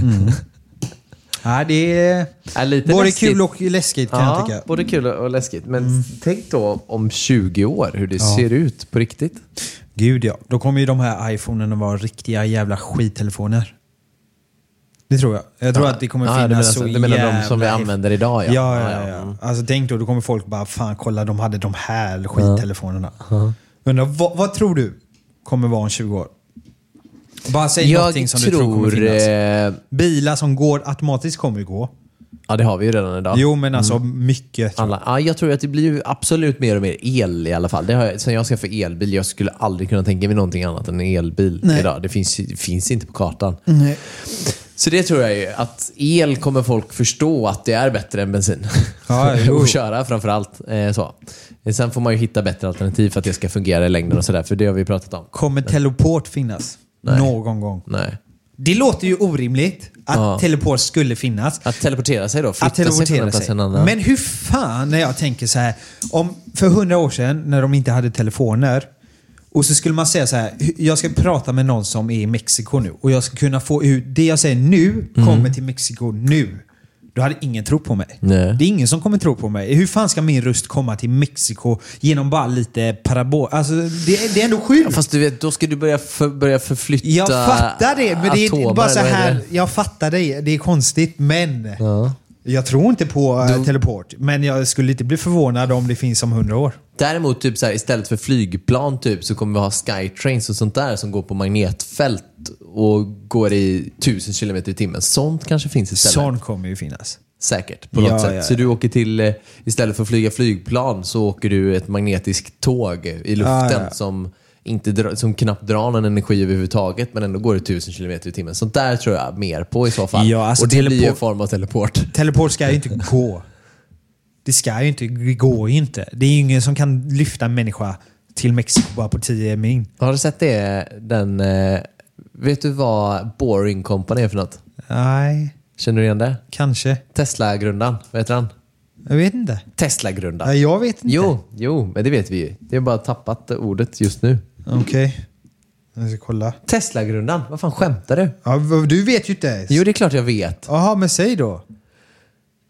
Ja, det är lite både läskigt. kul och läskigt kan jag Ja, tycka. både kul och läskigt. Men tänk då om 20 år hur det ser ut på riktigt. Gud ja. Då kommer ju de här iPhonen att vara riktiga jävla skittelefoner. Det tror jag. Jag tror att det kommer Ja, finnas du menar, så du menar de jävla som vi använder idag ja. Ja, ja, Ja, ja. ja. Alltså tänk då, då kommer folk bara fan kolla de hade de här skittelefonerna. Undrar, vad, vad tror du kommer vara om 20 år? Bara säg Jag någonting som du tror kommer tror... finnas. Eh, Bilar som går automatiskt kommer gå. ja, det har vi ju redan idag. Jo, men alltså mycket. tror jag. Ja, jag tror att det blir absolut mer och mer el i alla fall. Det har jag, sen jag skaffade elbil, jag skulle aldrig kunna tänka mig någonting annat än en elbil Nej. idag. Det finns, finns inte på kartan. Nej. Så det tror jag ju, att el kommer folk förstå att det är bättre än bensin. Ja, och köra framförallt. Eh, så. Sen får man ju hitta bättre alternativ för att det ska fungera i längden och sådär, för det har vi pratat om. Kommer teleport finnas? Nej. Någon gång. Nej. Det låter ju orimligt att Ja. teleport skulle finnas. Att teleportera sig då, flytta Att sig teleportera sig. annan. Men hur fan när jag tänker så här. Om för hundra år sedan när de inte hade telefoner och så skulle man säga så här. Jag ska prata med någon som är i Mexiko nu och jag ska kunna få ut det jag säger nu kommer till Mexiko nu. Då hade ingen trott på mig. Nej. Det är ingen som kommer tro på mig. Hur fan ska min röst komma till Mexiko genom bara lite parabol? Alltså det, det är ändå sjukt. Fast du vet, då ska du börja, för, börja förflytta Jag fattar det, men det är atomer, bara så här. Jag fattar det. Det är konstigt, men Ja. jag tror inte på eh, teleport. Men jag skulle inte bli förvånad om det finns om hundra år. Däremot typ så här, istället för flygplan typ, så kommer vi ha skytrains och sånt där som går på magnetfält och går i tusen kilometer i timmen. Sånt kanske finns istället. Sån kommer ju finnas. Säkert, på något Ja, sätt. ja, ja. Så du åker till, eh, istället för att flyga flygplan så åker du ett magnetiskt tåg i luften. Som, inte som knappt drar någon energi överhuvudtaget men ändå går i tusen kilometer i timmen. Sånt där tror jag mer på i så fall. Alltså och det blir ju en form av teleport. Teleport ska ju inte gå. Det ska ju inte, det går ju inte. Det är ju ingen som kan lyfta en människa till Mexiko bara på 10 min. Har du sett det? Den, eh, vet du vad Boring Company är för något? Nej, Känner du igen det? kanske. Tesla-grundaren, vad heter han? Jag vet inte. Tesla-grundaren. Nej, jag vet inte. Jo, jo, men det vet vi ju. Det har bara tappat ordet just nu. Okej. Jag ska kolla. Tesla-grundaren? Vad fan skämtar du? Ja, du vet ju inte ens. Jo, det är klart jag vet. Jaha, men säg då.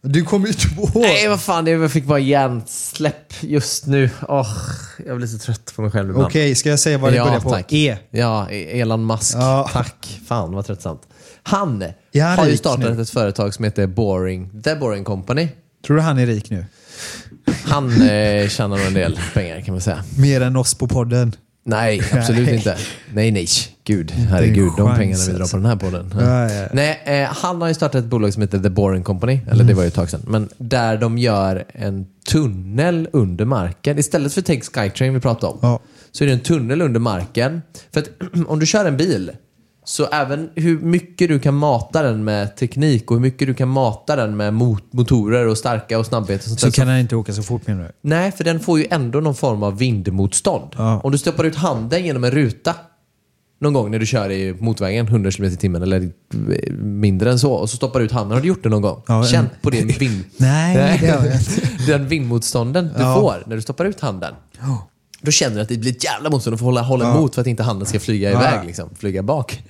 Du kommer ju inte ihåg. Nej, vad fan, jag fick bara hjärnsläpp just nu. Åh, jag blir så trött på mig själv ibland. Okej, ska jag säga vad det ja, börjar på? tack. E. Ja, E- Elon Musk. Ja. Tack. Fan vad tröttsamt. Han har ju startat nu? ett företag som heter Boring, The Boring Company. Tror du han är rik nu? Han eh, tjänar nog en del pengar kan man säga. Mer än oss på podden. Nej, absolut inte. Nej, nej. Gud, herregud. De pengarna vi drar alltså. på den här podden. Ja, ja. Nej, eh, han har ju startat ett bolag som heter The Boring Company. Eller det var ju ett tag sedan. Men där de gör en tunnel under marken. Istället för Take Skytrain vi pratade om. Ja. Så är det en tunnel under marken. För att om du kör en bil Så även hur mycket du kan mata den med teknik och hur mycket du kan mata den med mot motorer och starka och snabbhet och sånt Så där, kan den inte åka så fort menar du? Nej, för den får ju ändå någon form av vindmotstånd. Ja. Om du stoppar ut handen genom en ruta någon gång när du kör i motvägen 100 km i timmen eller mindre än så och så stoppar du ut handen. Har du gjort det någon gång? Ja, Känt på din vind... Nej, det har jag Den vindmotstånden du Ja. får när du stoppar ut handen. Då känner du att det blir ett jävla motstånd och får hålla, hålla Ja. emot för att inte handen ska flyga Ja. iväg. Liksom, flyga bak.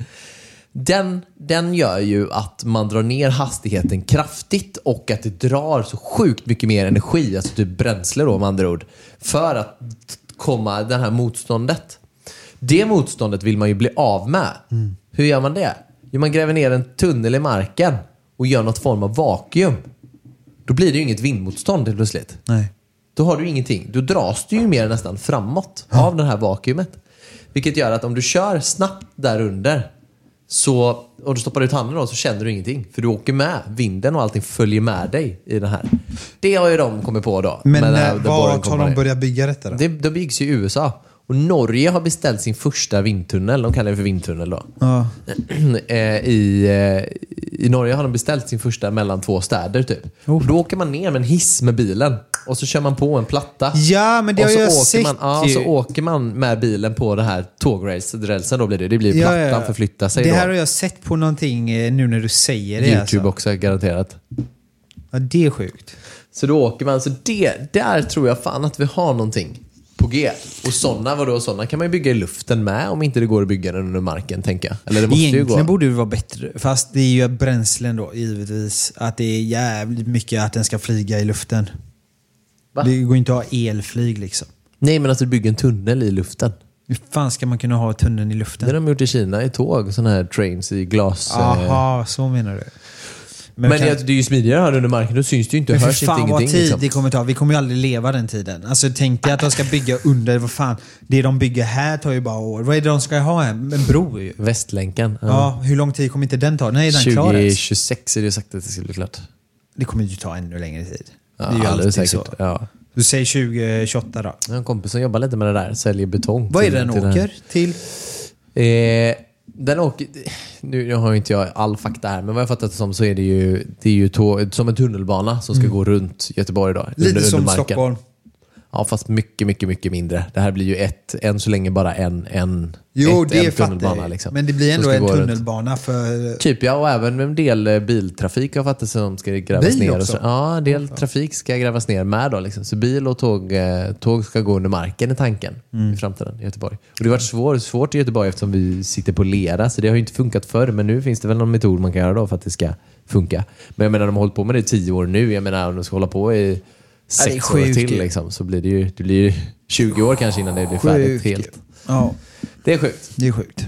Den, den gör ju att man drar ner hastigheten kraftigt och att det drar så sjukt mycket mer energi, alltså typ bränsle då med andra ord, för att komma det här motståndet. Det motståndet vill man ju bli av med. Hur gör man det? Jo, man gräver ner en tunnel i marken och gör något form av vakuum. Då blir det ju inget vindmotstånd helt plötsligt. Nej. Då har du ingenting. Då dras du ju mer nästan framåt av det här vakuumet. Vilket gör att om du kör snabbt där under så, och du stoppar ut handen då så känner du ingenting. För du åker med. Vinden och allting följer med dig i det här. Det har ju de kommit på då. Men när, Boring vart har de börjat bygga detta då? Det, det byggs i USA. Och Norge har beställt sin första vindtunnel. De kallar det för vindtunnel då. Ja. Eh, I, eh, I Norge har de beställt sin första mellan två städer typ. Oh. Och då åker man ner med en hiss med bilen. Och så kör man på en platta. Ja, men det har så jag åker sett man, ja, ju. så åker man med bilen på det här tågrälsen då blir det. Det blir plattan förflyttar sig Det då. här har jag sett på någonting eh, nu när du säger det. YouTube alltså. också garanterat. Ja, det är sjukt. Så då åker man. Så det, där tror jag fan att vi har någonting på G. Och sådana, vadå sådana kan man ju bygga i luften med om inte det går att bygga den under marken tänker jag. Eller det måste ju Egentligen gå. borde det vara bättre. Fast det är ju bränslen då, givetvis. Att det är jävligt mycket att den ska flyga i luften. Va? Det går inte att ha elflyg liksom. Nej men att du bygger en tunnel i luften. Hur fan ska man kunna ha tunneln i Det luften? har de gjort i Kina i tåg. Sådana här trains i glas. eh. Aha, så menar du. Men, kan- det, är ju smidigare här under marken. Då syns det ju inte. Men hörs fan inte vad tid Liksom. det kommer ta. Vi kommer ju aldrig leva den tiden. Alltså tänk dig att de ska bygga under, vad fan. Det de bygger här tar ju bara år. Vad är det de ska ha här? En bro ju. Västlänken. Ja, hur lång tid kommer inte den ta? När är den klar ens? 2026 är det ju sagt att det ska bli klart. Det kommer ju ta ännu längre tid. Ja, det är ju alldeles alltid säkert. så. Ja. Du säger 2028 då. Jag har en kompis som jobbar lite med det där. Säljer betong. Vad är det den åker till? Eh, den åker... Nu har inte jag all fakta här, men vad jag fattat det som så är det ju, det är ju tå, som en tunnelbana som ska gå runt Göteborg då. Mm. Lite som Stockholm. Ja, fast mycket, mycket, mycket mindre. Det här blir ju ett, än så länge bara en, en, Jo, ett, det en tunnelbana. jag. Liksom, Men det blir ändå en gå runt. tunnelbana för... Typ ja, och även en del eh, biltrafik har fattat som ska grävas Bil ner. Också? så, ja, en del trafik ska grävas ner med då. Liksom. Så bil och tåg, eh, tåg ska gå under marken i tanken Mm. i framtiden i Göteborg. Och det har varit svår, svårt i Göteborg eftersom vi sitter på lera, så det har ju inte funkat förr. Men nu finns det väl någon metod man kan göra då för att det ska funka. Men jag menar, de har hållit på med det i tio år nu. Jag menar, om de ska hålla på i sex år till liksom, så blir det ju det blir ju 20 år kanske innan det blir färdigt Sjukt. helt. Ja, Det är sjukt. det är sjukt.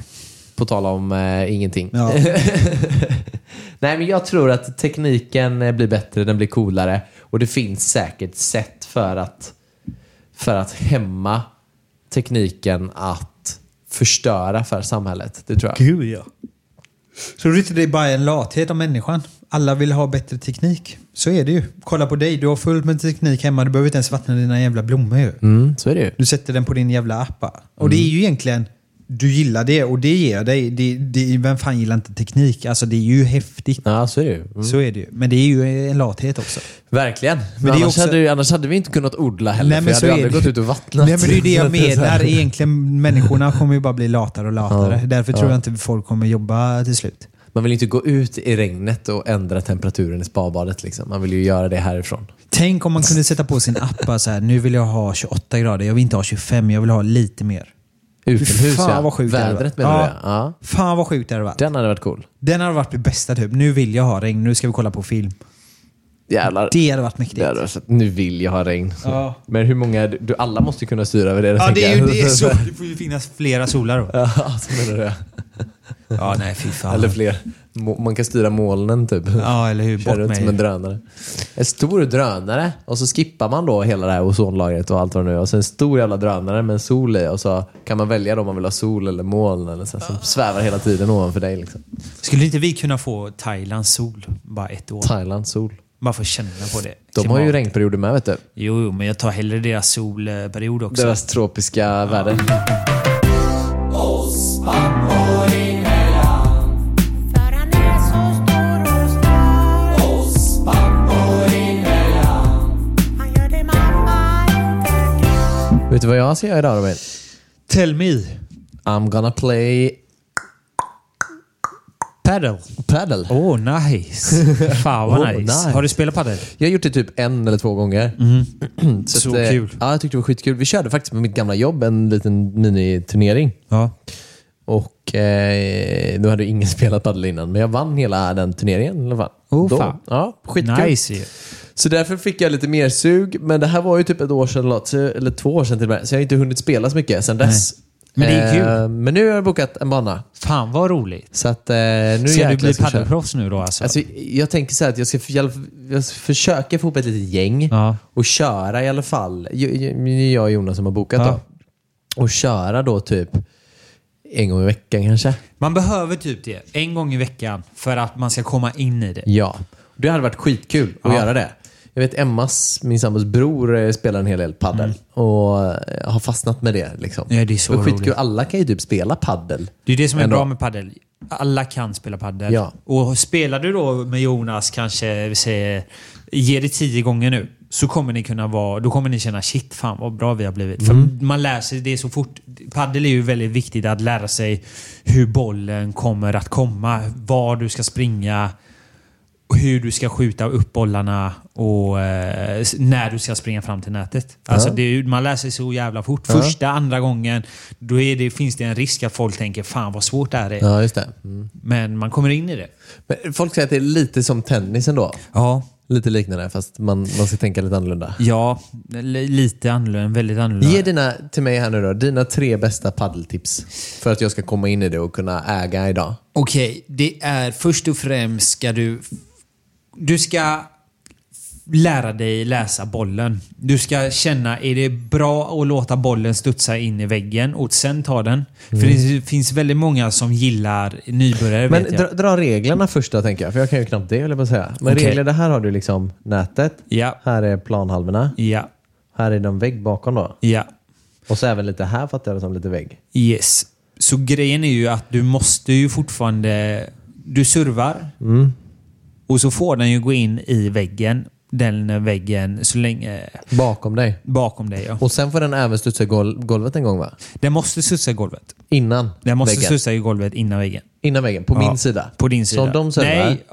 På tal om eh, ingenting. Ja. Nej, men jag tror att tekniken eh, blir bättre, den blir coolare och det finns säkert sätt för att, för att hämma tekniken att förstöra för samhället. Det tror jag. Gud ja. Tror du inte det är bara en lathet av människan? Alla vill ha bättre teknik. Så är det ju. Kolla på dig, du har fullt med teknik hemma. Du behöver inte ens vattna dina jävla blommor ju. Mm, så är det ju. Du sätter den på din jävla app. Och Mm. det är ju egentligen, du gillar det och det ger dig, det, det, vem fan gillar inte teknik? Alltså det är ju häftigt. Ja, så är det ju. Mm. Så är det ju. Men det är ju en lathet också. Verkligen. Men, annars, också- hade, ju- annars hade vi inte kunnat odla heller. Nej, för men jag så hade aldrig det. gått ut och vattnat. Nej men det är det jag menar. Egentligen, människorna kommer ju bara bli latare och latare. Ja. Därför tror Ja. jag inte folk kommer jobba till slut. Man vill inte gå ut i regnet och ändra temperaturen i spabadet. Liksom. Man vill ju göra det härifrån. Tänk om man kunde sätta på sin app så här, nu vill jag ha 28 grader, jag vill inte ha 25, jag vill ha lite mer. Utomhus fan ja. vad sjukt Vädret menar Ja. du ja. Fan vad sjukt det hade varit. Den, Den hade varit cool. hade varit det bästa typ. Nu vill jag ha regn, nu ska vi kolla på film. Jävlar. Det hade varit mäktigt. Hade varit nu vill jag ha regn. Ja. Men hur många, du, alla måste kunna styra över det. Ja, det är ju det. är Så, det får ju finnas flera solar då. Ja, så menar du. Ja, nej fy fan. Eller fler. Man kan styra molnen typ. Ja, eller hur. Bort runt som en med drönare. En stor drönare och så skippar man då hela det här ozonlagret och allt vad det nu är. Och så en stor jävla drönare med en sol i och så kan man välja då om man vill ha sol eller moln eller så, som svävar hela tiden ovanför dig. Liksom. Skulle inte vi kunna få Thailands sol bara ett år? Thailand sol. För att känna på det. De har ju regnperioder med vet du. Jo, jo, men jag tar hellre deras solperiod också. Deras tropiska väder. Vad jag ska göra idag Robin? Tell me. I'm gonna play Paddle. paddle. Oh, nice. Fan vad Oh, nice. nice. Har du spelat padel? Jag har gjort det typ en eller två gånger. Så att, eh, kul. Ja, jag tyckte det var skitkul. Vi körde faktiskt med mitt gamla jobb en liten miniturnering. Ja. Och eh, nu hade ingen spelat padel innan, men jag vann hela den turneringen i alla fall. Oh, Då. fan. Ja, skitkul. Nice. Så därför fick jag lite mer sug. Men det här var ju typ ett år sedan, eller två år sedan till och med. Så jag har inte hunnit spela så mycket sedan dess. Men det är kul. Eh, men nu har jag bokat en bana. Fan vad roligt. Så att eh, nu Ska du bli ska padelproffs nu då alltså? Alltså, jag tänker så här att jag ska, jag, jag försöka få ihop ett litet gäng Ja. och köra i alla fall. Jag och Jonas som har bokat Ja. då. Och köra då typ en gång i veckan kanske. Man behöver typ det en gång i veckan för att man ska komma in i det. Ja. Det hade varit skitkul att Ja. göra det. Jag vet Emmas, min sambos bror, eh, spelar en hel del paddel och eh, har fastnat med det. Liksom. Mm. Ja, det är så skitkul. roligt. Alla kan ju typ spela paddel. Det är det som är Ändå. bra med padel. Alla kan spela padel. Ja. Och spelar du då med Jonas kanske, vi säger, ge det tio gånger nu. Så kommer ni kunna vara, då kommer ni känna shit fan vad bra vi har blivit. För Mm. man lär sig det så fort. Padel är ju väldigt viktigt att lära sig hur bollen kommer att komma. Var du ska springa. Hur du ska skjuta upp bollarna och eh, när du ska springa fram till nätet. Alltså det man lär sig så jävla fort. Första, andra gången, då det, finns det en risk att folk tänker fan vad svårt det här är. Ja, just det. Mm. Men man kommer in i det. Men folk säger att det är lite som tennis ändå. Ja, Lite liknande, fast man, man ska tänka lite annorlunda. ja li- lite annorlunda. Väldigt annorlunda. Ge dina, till mig här nu då, dina tre bästa paddeltips för att jag ska komma in i det och kunna äga idag. Okej, det är först och främst ska du... Du ska lära dig läsa bollen. Du ska känna, är det bra att låta bollen studsa in i väggen och sen ta den? För det finns väldigt många som gillar nybörjare Men dra, dra reglerna först då tänker jag, för jag kan ju knappt det jag på säga. Men Okej. regler, det här har du liksom nätet. Ja, Här är planhalvorna. ja, Här är någon vägg bakom då. ja. Och så även lite här fattar jag det som lite vägg. Yes. Så grejen är ju att du måste ju fortfarande... Du servar och så får den ju gå in i väggen. Den väggen så länge Bakom dig. bakom dig. Ja. Och sen får den även studsa i gol- golvet en gång va? Den måste studsa i golvet. Innan Den måste väggen. studsa i golvet innan väggen. Innan väggen, på Ja, min sida. På din sida. Så om de servar, Nej,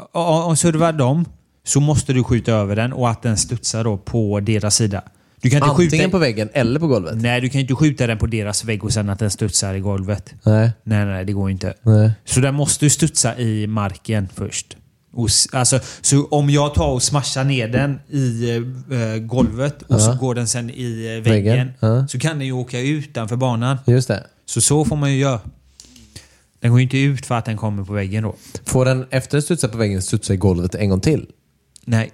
om servar de så måste du skjuta över den och att den studsar då på deras sida. Du kan inte antingen skjuta... på väggen eller på golvet? Nej, du kan inte skjuta den på deras vägg och sen att den studsar i golvet. Nej. Nej, nej, det går inte. Nej. Så den måste ju studsa i marken först. Och, alltså, så om jag tar och smashar ner den i eh, golvet och så går den sen i eh, väggen, Väggen, ja. så kan den ju åka utanför banan. Just det. Så så får man ju göra. Den går ju inte ut för att den kommer på väggen då. Får den efter att studsa på väggen studsa i golvet en gång till? Nej.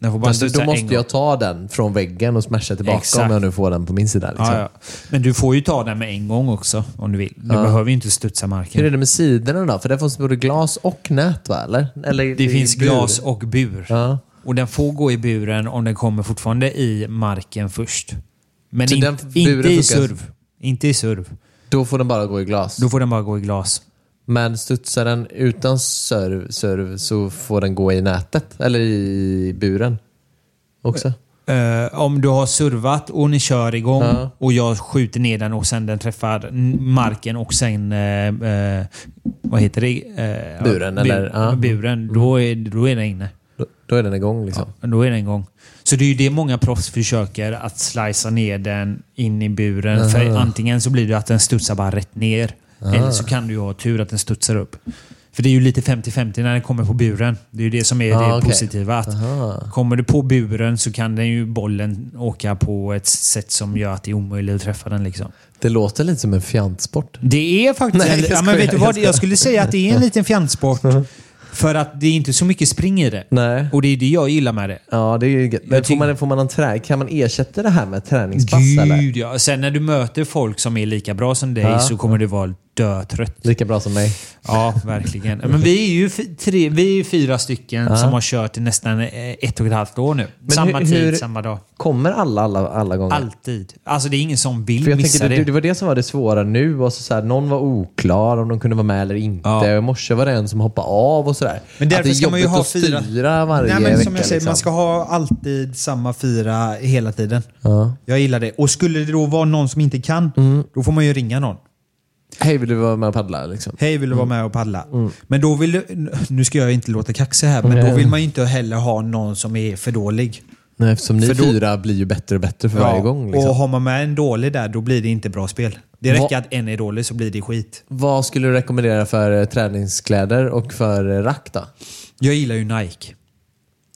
Den får bara Men då, måste jag ta den från väggen och smasha tillbaka Exakt. om jag nu får den på min sida. Liksom. Ja, ja. Men du får ju ta den med en gång också om du vill. Du Ja. behöver ju inte studsa Hur är marken. det med sidorna då? För det får både glas och nät va? Eller? eller Det i finns glas och bur. Och den får gå i buren om den kommer fortfarande i marken först. Men in, inte i serv. Inte i serv. Då får den bara gå i glas. Då får den bara gå i glas. Men studsar den utan serv, serv så får den gå i nätet? Eller i buren? Också? Eh, om du har servat och ni kör igång Ja. och jag skjuter ner den och sen den träffar marken och sen... eh, eh, vad heter det? Eh, Buren, ja, eller? Ja. Buren. Då är, då är den inne. Då, då är den igång liksom? Då är den igång. Så det är ju det många proffs försöker, att slicea ner den in i buren. För antingen så blir det att den studsar bara rätt ner. Eller så kan du ju ha tur att den studsar upp. För det är ju lite 50-50 när den kommer på buren. Det är ju det som är Ja, det okej. positiva. Att Aha. Kommer du på buren så kan den ju bollen åka på ett sätt som gör att det är omöjligt att träffa den. Liksom. Det låter lite som en fjantsport. Det är faktiskt Nej, ja, men vet du vad? Jag skulle säga att det är en liten fjantsport. För att det är inte så mycket spring i det. Nej. Och det är det jag gillar med det. Ja, det är ju. Men får man, får man en trä... Kan man ersätta det här med träningspass eller? Gud ja. Sen när du möter folk som är lika bra som dig Ja. så kommer det vara dötrött. Lika bra som mig. Ja, verkligen. Men vi är ju tre, vi är ju fyra stycken som har kört i nästan eh, ett och ett halvt år nu. samma hur- tid, hur- samma dag. Kommer alla, alla, alla gånger? Alltid. Alltså det är ingen som vill För jag missa tänker, det, det. det var det som var det svåra nu. Och så här, någon var oklar om de kunde vara med eller inte. Ja. I morse var det en som hoppade av och sådär. Men Att det därför är ska man ju ha fyra- styra varje Nej, men vecka. som jag säger, liksom. man ska ha alltid samma fyra hela tiden. Ja. Jag gillar det. Och skulle det då vara någon som inte kan, Mm. då får man ju ringa någon. Hej, vill du vara med och paddla? Liksom? Hej, vill du vara Mm. med och paddla? Men då vill du, nu ska jag inte låta kaxig här, men då vill man ju inte heller ha någon som är för dålig. Nej, eftersom ni För då- fyra blir ju bättre och bättre för varje gång. Liksom. Och har man med en dålig där, då blir det inte bra spel. Det räcker Vad- att en är dålig så blir det skit. Vad skulle du rekommendera för eh, träningskläder och för eh, rack då? Jag gillar ju Nike.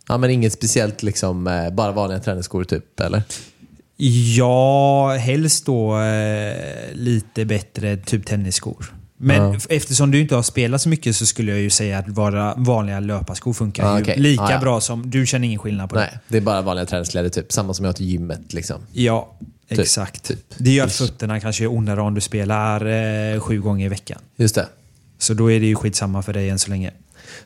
Ja, men inget speciellt liksom, eh, bara vanliga träningsskor typ, eller? Ja, helst då eh, lite bättre typ tennisskor. Men Ja. eftersom du inte har spelat så mycket så skulle jag ju säga att vara vanliga löparskor funkar Ah, okej. lika Ah, ja. bra som... Du känner ingen skillnad på det? Nej, det är bara vanliga träningskläder typ. Samma som jag har till gymmet liksom. Ja, Typ, exakt. typ. Det gör att fötterna kanske är ondare om du spelar eh, sju gånger i veckan. Just det. Så då är det ju skitsamma för dig än så länge.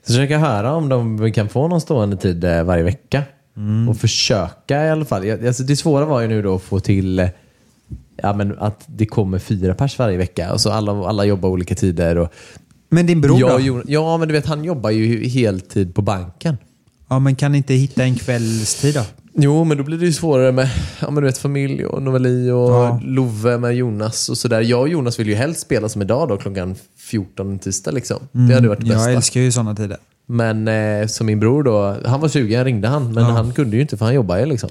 Så försöka höra om de kan få någon stående tid eh, varje vecka. Mm. Och försöka i alla fall. Alltså, det svåra var ju nu då att få till eh, ja, men att det kommer fyra pers varje vecka. Och så alla, alla jobbar olika tider. Och Men din bror jag, då? ja, men du vet han jobbar ju heltid på banken. Ja, men kan inte hitta en kvällstid då? Jo, men då blir det ju svårare med ja, men du vet, familj och Novali och Ja. Love med Jonas och sådär. Jag och Jonas vill ju helst spela som idag då klockan 14 en tisdag liksom. Det hade varit det bästa. Mm. Jag älskar ju sådana tider. Men eh, som min bror då, han var sugen, ringde han, men han kunde ju inte för han jobbar ju liksom.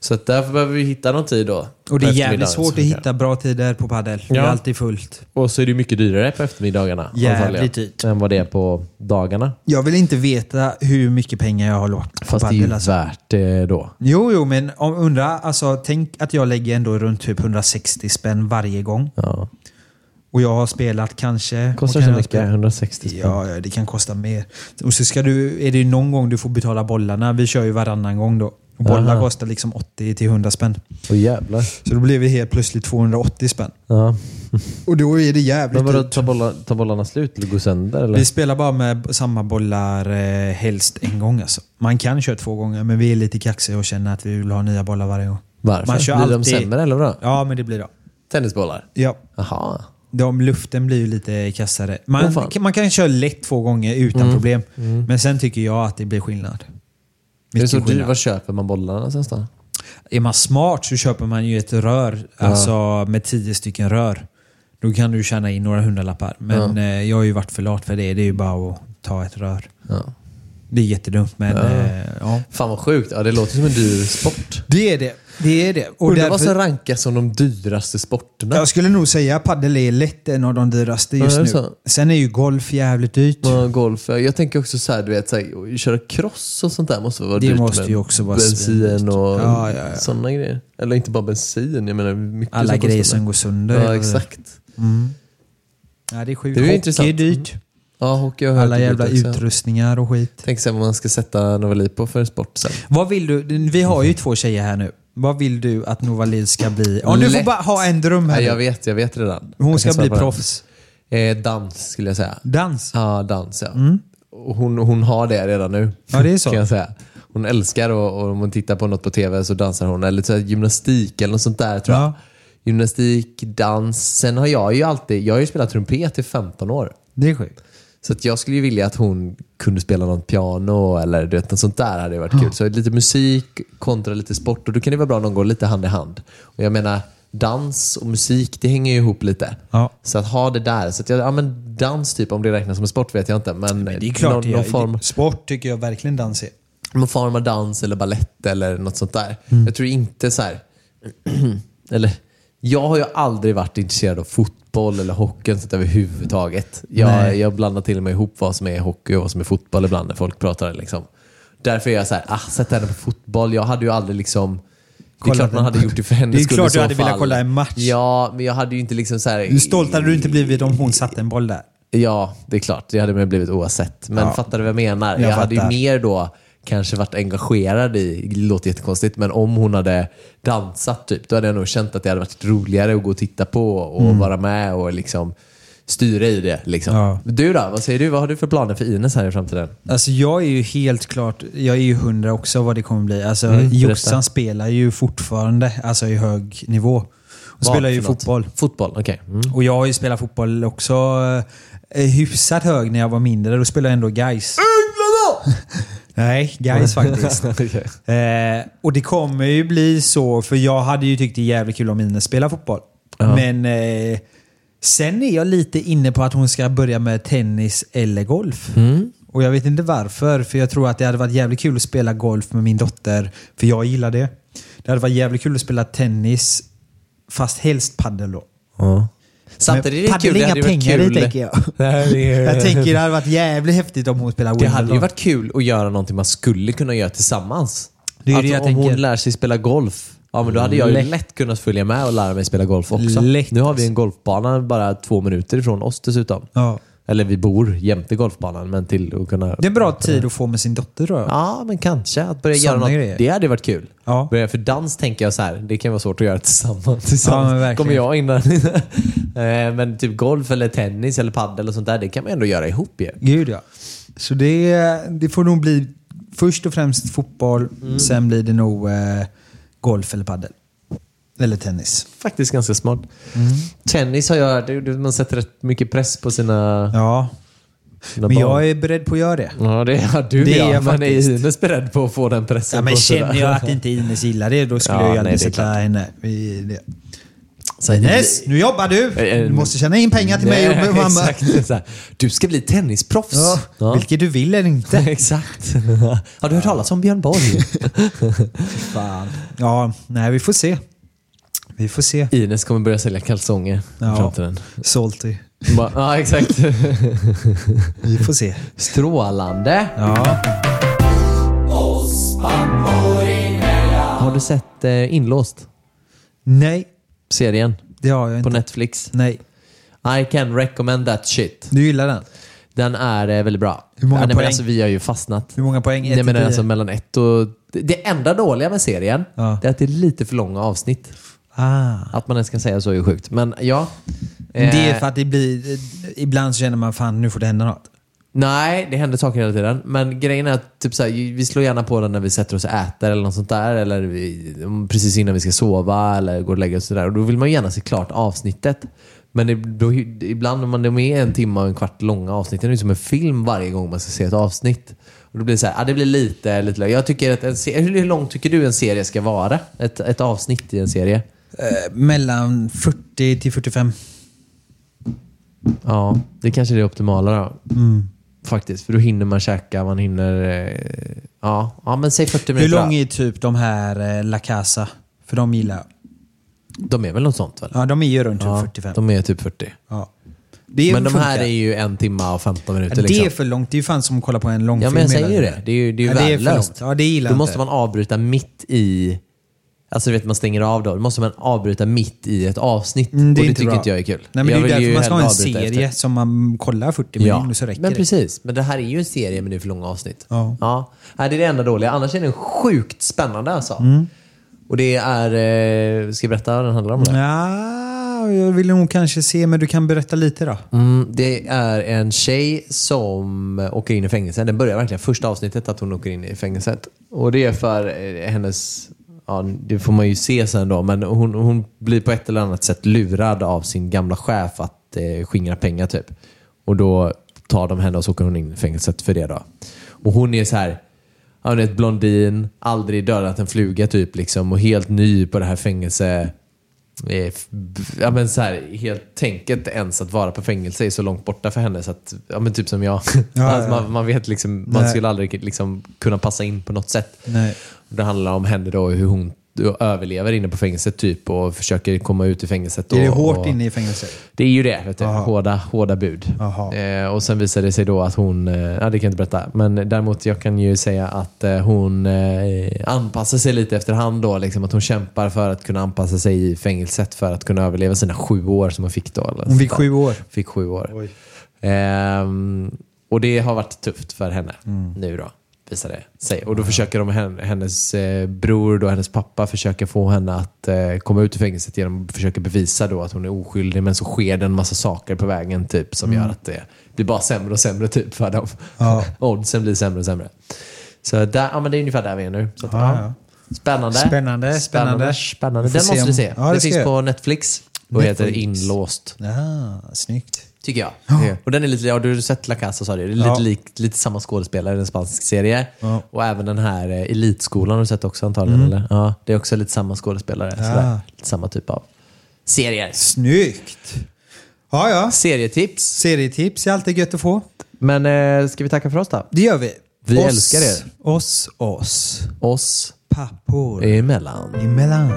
Så att därför behöver vi hitta någon tid då. Och det är jävligt svårt att hitta bra tider på padel. Det är Ja. alltid fullt. Och så är det mycket dyrare på eftermiddagarna. Jävligt dyrt. Än vad det är på dagarna. Jag vill inte veta hur mycket pengar jag har lagt på Fast det är ju padel. Alltså. värt det då. Jo, jo, men om, undra, alltså, tänk att jag lägger ändå runt typ 160 spänn varje gång. Ja. Och jag har spelat kanske... Kostar kan så mycket? spela? 160 spänn. Ja, ja, det kan kosta mer. Och så ska du, är det någon gång du får betala bollarna. Vi kör ju varannan gång då. Och bollar Aha. kostar liksom 80 till 100 spänn. Åh jävlar. Så då blir det helt plötsligt 280 spänn. Ja. Och då är det jävligt Men vadå, tar bollar, tar bollarna slut eller går sönder? Eller? Vi spelar bara med samma bollar eh, helst en gång alltså. Man kan köra två gånger, men vi är lite kaxiga och känner att vi vill ha nya bollar varje gång. Varför? Man kör Blir de alltid- sämre eller vadå? Ja, men det blir det. Tennisbollar? Ja. Jaha. De, luften blir ju lite kassare. Man, fan. man kan köra lätt två gånger utan Mm. problem. Men sen tycker jag att det blir skillnad. Det är Mycket så dyrt. skillnad. Var köper man bollarna någonstans då? Är man smart så köper man ju ett rör, alltså med tio stycken rör. Då kan du tjäna in några hundralappar. Men eh, jag har ju varit för lat för det. Det är ju bara att ta ett rör. Ja. Det är jättedumt, men Ja. eh, ja. Fan vad sjukt. Ja, det låter som en dyr sport. Det är det. Det är det. Och Undrar vad som rankas som de dyraste sporterna. jag skulle nog säga att padel är lätt en av de dyraste just Ja, det nu. så. Sen är ju golf jävligt dyrt. Ja, golf. Jag tänker också så här, du vet, så här, att köra cross och sånt där måste vara Det dyrt. måste med ju också vara Bensin och Ja, ja, ja. sådana grejer. Eller inte bara bensin, jag menar mycket Alla som grejer som går sönder. Ja, exakt. Mm. Ja, det är sjukt. Det är ju Hockey intressant. är dyrt. Ja, hockey har Alla jävla utrustningar och skit. Tänk sen vad man ska sätta Novali på för sport sen. Vad vill du? Vi har ju två tjejer här nu. Vad vill du att Novalid ska bli? Om du får Lätt. bara ha en dröm här Nej, jag nu. vet, jag vet redan. Hon Jag ska kan svara bli på den. proffs. Eh, dans skulle jag säga. Dans? Ja, dans ja. Mm. Och Hon, hon har det redan nu. Ja, det är så. Kan jag säga. Hon älskar och, och om hon tittar på något på tv så dansar hon. Eller så här, gymnastik eller något sånt där tror jag. Ja. Gymnastik, dans. Sen har jag ju alltid, jag har ju spelat trumpet i 15 år. Det är sjukt. Så att jag skulle ju vilja att hon kunde spela något piano eller du vet, något sånt där hade varit kul. Så lite musik kontra lite sport och då kan det vara bra de går lite hand i hand. Och jag menar, dans och musik det hänger ju ihop lite. Ja. Så att ha det där. Så att jag, ja, men dans typ, om det räknas som en sport vet jag inte. Men, Det är klart någon, någon, form, Sport tycker jag verkligen dans är. någon form av dans eller ballett eller något sånt där. Mm. Jag tror inte så här. eller, jag har ju aldrig varit intresserad av fotboll eller hockey sånt överhuvudtaget. Jag, Nej. jag blandar till och med ihop vad som är hockey och vad som är fotboll ibland när folk pratar. Liksom. Därför är jag så här, ah, sätt henne på fotboll. Jag hade ju aldrig liksom... Det är klart man hade gjort det för hennes Det är skull klart du hade velat kolla en match. Ja, men jag hade ju inte liksom så här... Hur stolt hade du inte blivit om hon satte en boll där? Ja, det är klart. Det hade man blivit oavsett. Men Ja. fattar du vad jag menar? Jag Jag, hade ju mer då kanske varit engagerad i, det låter jättekonstigt, men om hon hade dansat typ, då hade jag nog känt att det hade varit roligare att gå och titta på och Mm. vara med och liksom styra i det. Liksom. Ja. Du då? Vad säger du? Vad har du för planer för Ines här i framtiden? Alltså jag är ju helt klart, jag är ju hundra också vad det kommer bli. Alltså Mm. Jossan spelar ju fortfarande alltså i hög nivå. Och Vad spelar ju fotboll. Fotboll, okej. Mm. Och jag har ju spelat fotboll också eh, hyfsat hög när jag var mindre. Då spelade jag ändå guys. Nej, guys faktiskt. Okej. Eh, och det kommer ju bli så, för jag hade ju tyckt det är jävligt kul om Ines spelar fotboll. Ja. Men eh, sen är jag lite inne på att hon ska börja med tennis eller golf. Mm. Och jag vet inte varför, för jag tror att det hade varit jävligt kul att spela golf med min dotter, för jag gillar det. Det hade varit jävligt kul att spela tennis, fast helst paddel då. Ja. Samtidigt är det kul. Det inga pengar i, kul. tänker jag. Det Jag tänker det hade varit jävligt häftigt om hon spelar Det Wimbledon. hade ju varit kul att göra någonting man skulle kunna göra tillsammans. Det är Att det jag om hon tänker. lär sig spela golf, ja men då hade jag ju Lätt. lätt kunnat följa med och lära mig spela golf också. Lätt. Nu har vi en golfbana bara två minuter ifrån oss dessutom. Ja. Eller vi bor jämte golfbanan, men till att kunna... Det är en bra tid att få med sin dotter tror jag. Ja, men kanske. Att börja göra något. grejer. Det hade varit kul. Ja. Börja, för dans tänker jag så här, det kan vara svårt att göra tillsammans. Ja, tillsammans. verkligen. Kommer jag in där. Eh, Men typ golf eller tennis eller paddel och sånt där, det kan man ändå göra ihop ju. Gud ja. Så det, det får nog bli först och främst fotboll, Mm. sen blir det nog eh, golf eller paddel. Eller tennis. Faktiskt ganska smart. Mm. Tennis har jag man sätter rätt mycket press på sina, Ja, sina men barn. jag är beredd på att göra det. Ja, det är du Det är ja. jag Men är faktiskt. Ines beredd på att få den pressen? Ja, men känner jag att inte Ines gillar det, då skulle Ja, jag ju nej, aldrig är sätta henne i det. Så- Ines, nu jobbar du! Eh, Du måste tjäna in pengar till mig och Nej, mamma. Exakt. Du ska bli tennisproffs. Ja, Ja. Vilket du vill eller inte. Exakt. Har du hört talas om Björn Borg? Fan. Ja, nej vi får se. Vi får se. Ines kommer börja sälja kalsonger i Ja. framtiden. Salty. Bara, Ja, exakt. Vi får se. Strålande. Ja. Har du sett eh, Inlåst? Nej, Serien det har jag på inte. Netflix. Nej. I can recommend that shit. Du gillar den? Den är eh, väldigt bra. Hur många ja, nej, men poäng? alltså, vi har ju fastnat. Hur många poäng? Nej, men alltså mellan ett och... Det- enda dåliga med serien Ja. är att det är lite för långa avsnitt. Ah. Att man ens kan säga så är ju sjukt. Men ja. Det är Eh, för att det blir... Ibland så känner man fan nu får det hända något. Nej, det händer saker hela tiden. Men grejen är att typ så här, vi slår gärna på den när vi sätter oss och äter eller något sånt där. Eller vi, precis innan vi ska sova eller går och lägger oss och sådär. Och då vill man gärna se klart avsnittet. Men det, då, ibland om man är en timme och en kvart långa avsnitt, det är som en film varje gång man ska se ett avsnitt. Och då blir det så här, ja, det blir lite, lite. Jag tycker att en serie, hur lång tycker du en serie ska vara? Ett, ett avsnitt i en serie? Eh, mellan 40 till 45. Ja, det kanske är det optimala då. Mm. Faktiskt, för då hinner man käka, man hinner... Eh, ja, ja, men säg 40 Hur minuter. lång då. är typ de här eh, La Casa? För de gillar jag. De är väl något sånt väl? Ja, de är ju runt typ Ja, 45. De är typ 40. Ja. Det Men de här funkar. är ju en timme och 15 minuter. Ja, det liksom. är för långt. Det är ju fan som att kolla på en långfilm. Ja, men jag säger ju det. Det är ju, det är ju Ja, det är för värdelöst. långt. Ja, det gillar Då måste man avbryta mitt i... Alltså du vet, man stänger av då. Då måste man avbryta mitt i ett avsnitt. Mm, det och det tycker bra. inte jag är kul. Nej, men jag det är därför man ska ha en serie efter. som man kollar 40 minuter så räcker men precis. Men det här är ju en serie men det är för långa avsnitt. Ja. ja. Det är det enda dåliga. Annars är den sjukt spännande alltså. Mm. Och det är... Eh, ska jag berätta vad den handlar om? Eller? Ja, jag vill nog kanske se, men du kan berätta lite då. Mm, det är en tjej som åker in i fängelse. Den börjar verkligen första avsnittet att hon åker in i fängelset. Och det är för eh, hennes, ja det får man ju se sen då, men hon, hon blir på ett eller annat sätt lurad av sin gamla chef att eh, skingra pengar typ. Och då tar de henne och så åker hon in i fängelset för det då. Och hon är så här, hon är ett blondin, aldrig dödat en fluga typ liksom och helt ny på det här fängelse Eh, Ja, men så här, helt tänket ens att vara på fängelse är så långt borta för henne så att, ja men typ som jag. Ja, alltså, ja. Man, man vet liksom, man Nej. skulle aldrig liksom kunna passa in på något sätt. Nej. Det handlar om henne då, hur hon överlever inne på fängelset typ och försöker komma ut i fängelset. Är det hårt och, inne i fängelset? Det är ju det. Vet du. Aha. Hårda, hårda bud. Eh, och sen visade det sig då att hon, eh, ja det kan jag inte berätta, men däremot jag kan ju säga att eh, hon eh, anpassar sig lite efterhand då. Liksom, att hon kämpar för att kunna anpassa sig i fängelset för att kunna överleva sina sju år som hon fick då. Eller Hon fick sju år. Fick sju år. Ehm, och det har varit tufft för henne Mm. nu då. Visar det sig. Och då försöker de, hen- hennes eh, bror och hennes pappa försöker få henne att eh, komma ut ur fängelset genom att försöka bevisa då att hon är oskyldig. Men så sker det en massa saker på vägen typ som gör att det blir bara sämre och sämre typ för dem. Ja. Oddsen blir sämre och sämre. Så där, ja, men det är ungefär där vi är nu. Så att, Ja, ja. Spännande. Spännande, spännande. spännande. Den måste du se. Ja, det det finns på Netflix och heter Netflix. Inlåst. Ja, snyggt. Tycker jag. Det. Och den är lite, ja, du har sett La Casa sa du. Det är lite, Ja. likt, lite samma skådespelare, en spansk serie. Ja. Och även den här eh, Elitskolan har du sett också antagligen? Eller? Ja, det är också lite samma skådespelare. Sådär. Lite samma typ av serier. Snyggt! Ja, ja. Serietips. Serietips är alltid gött att få. Men eh, ska vi tacka för oss då? Det gör vi. Vi älskar er. Oss, oss. Oss Pappor. emellan. Emellan.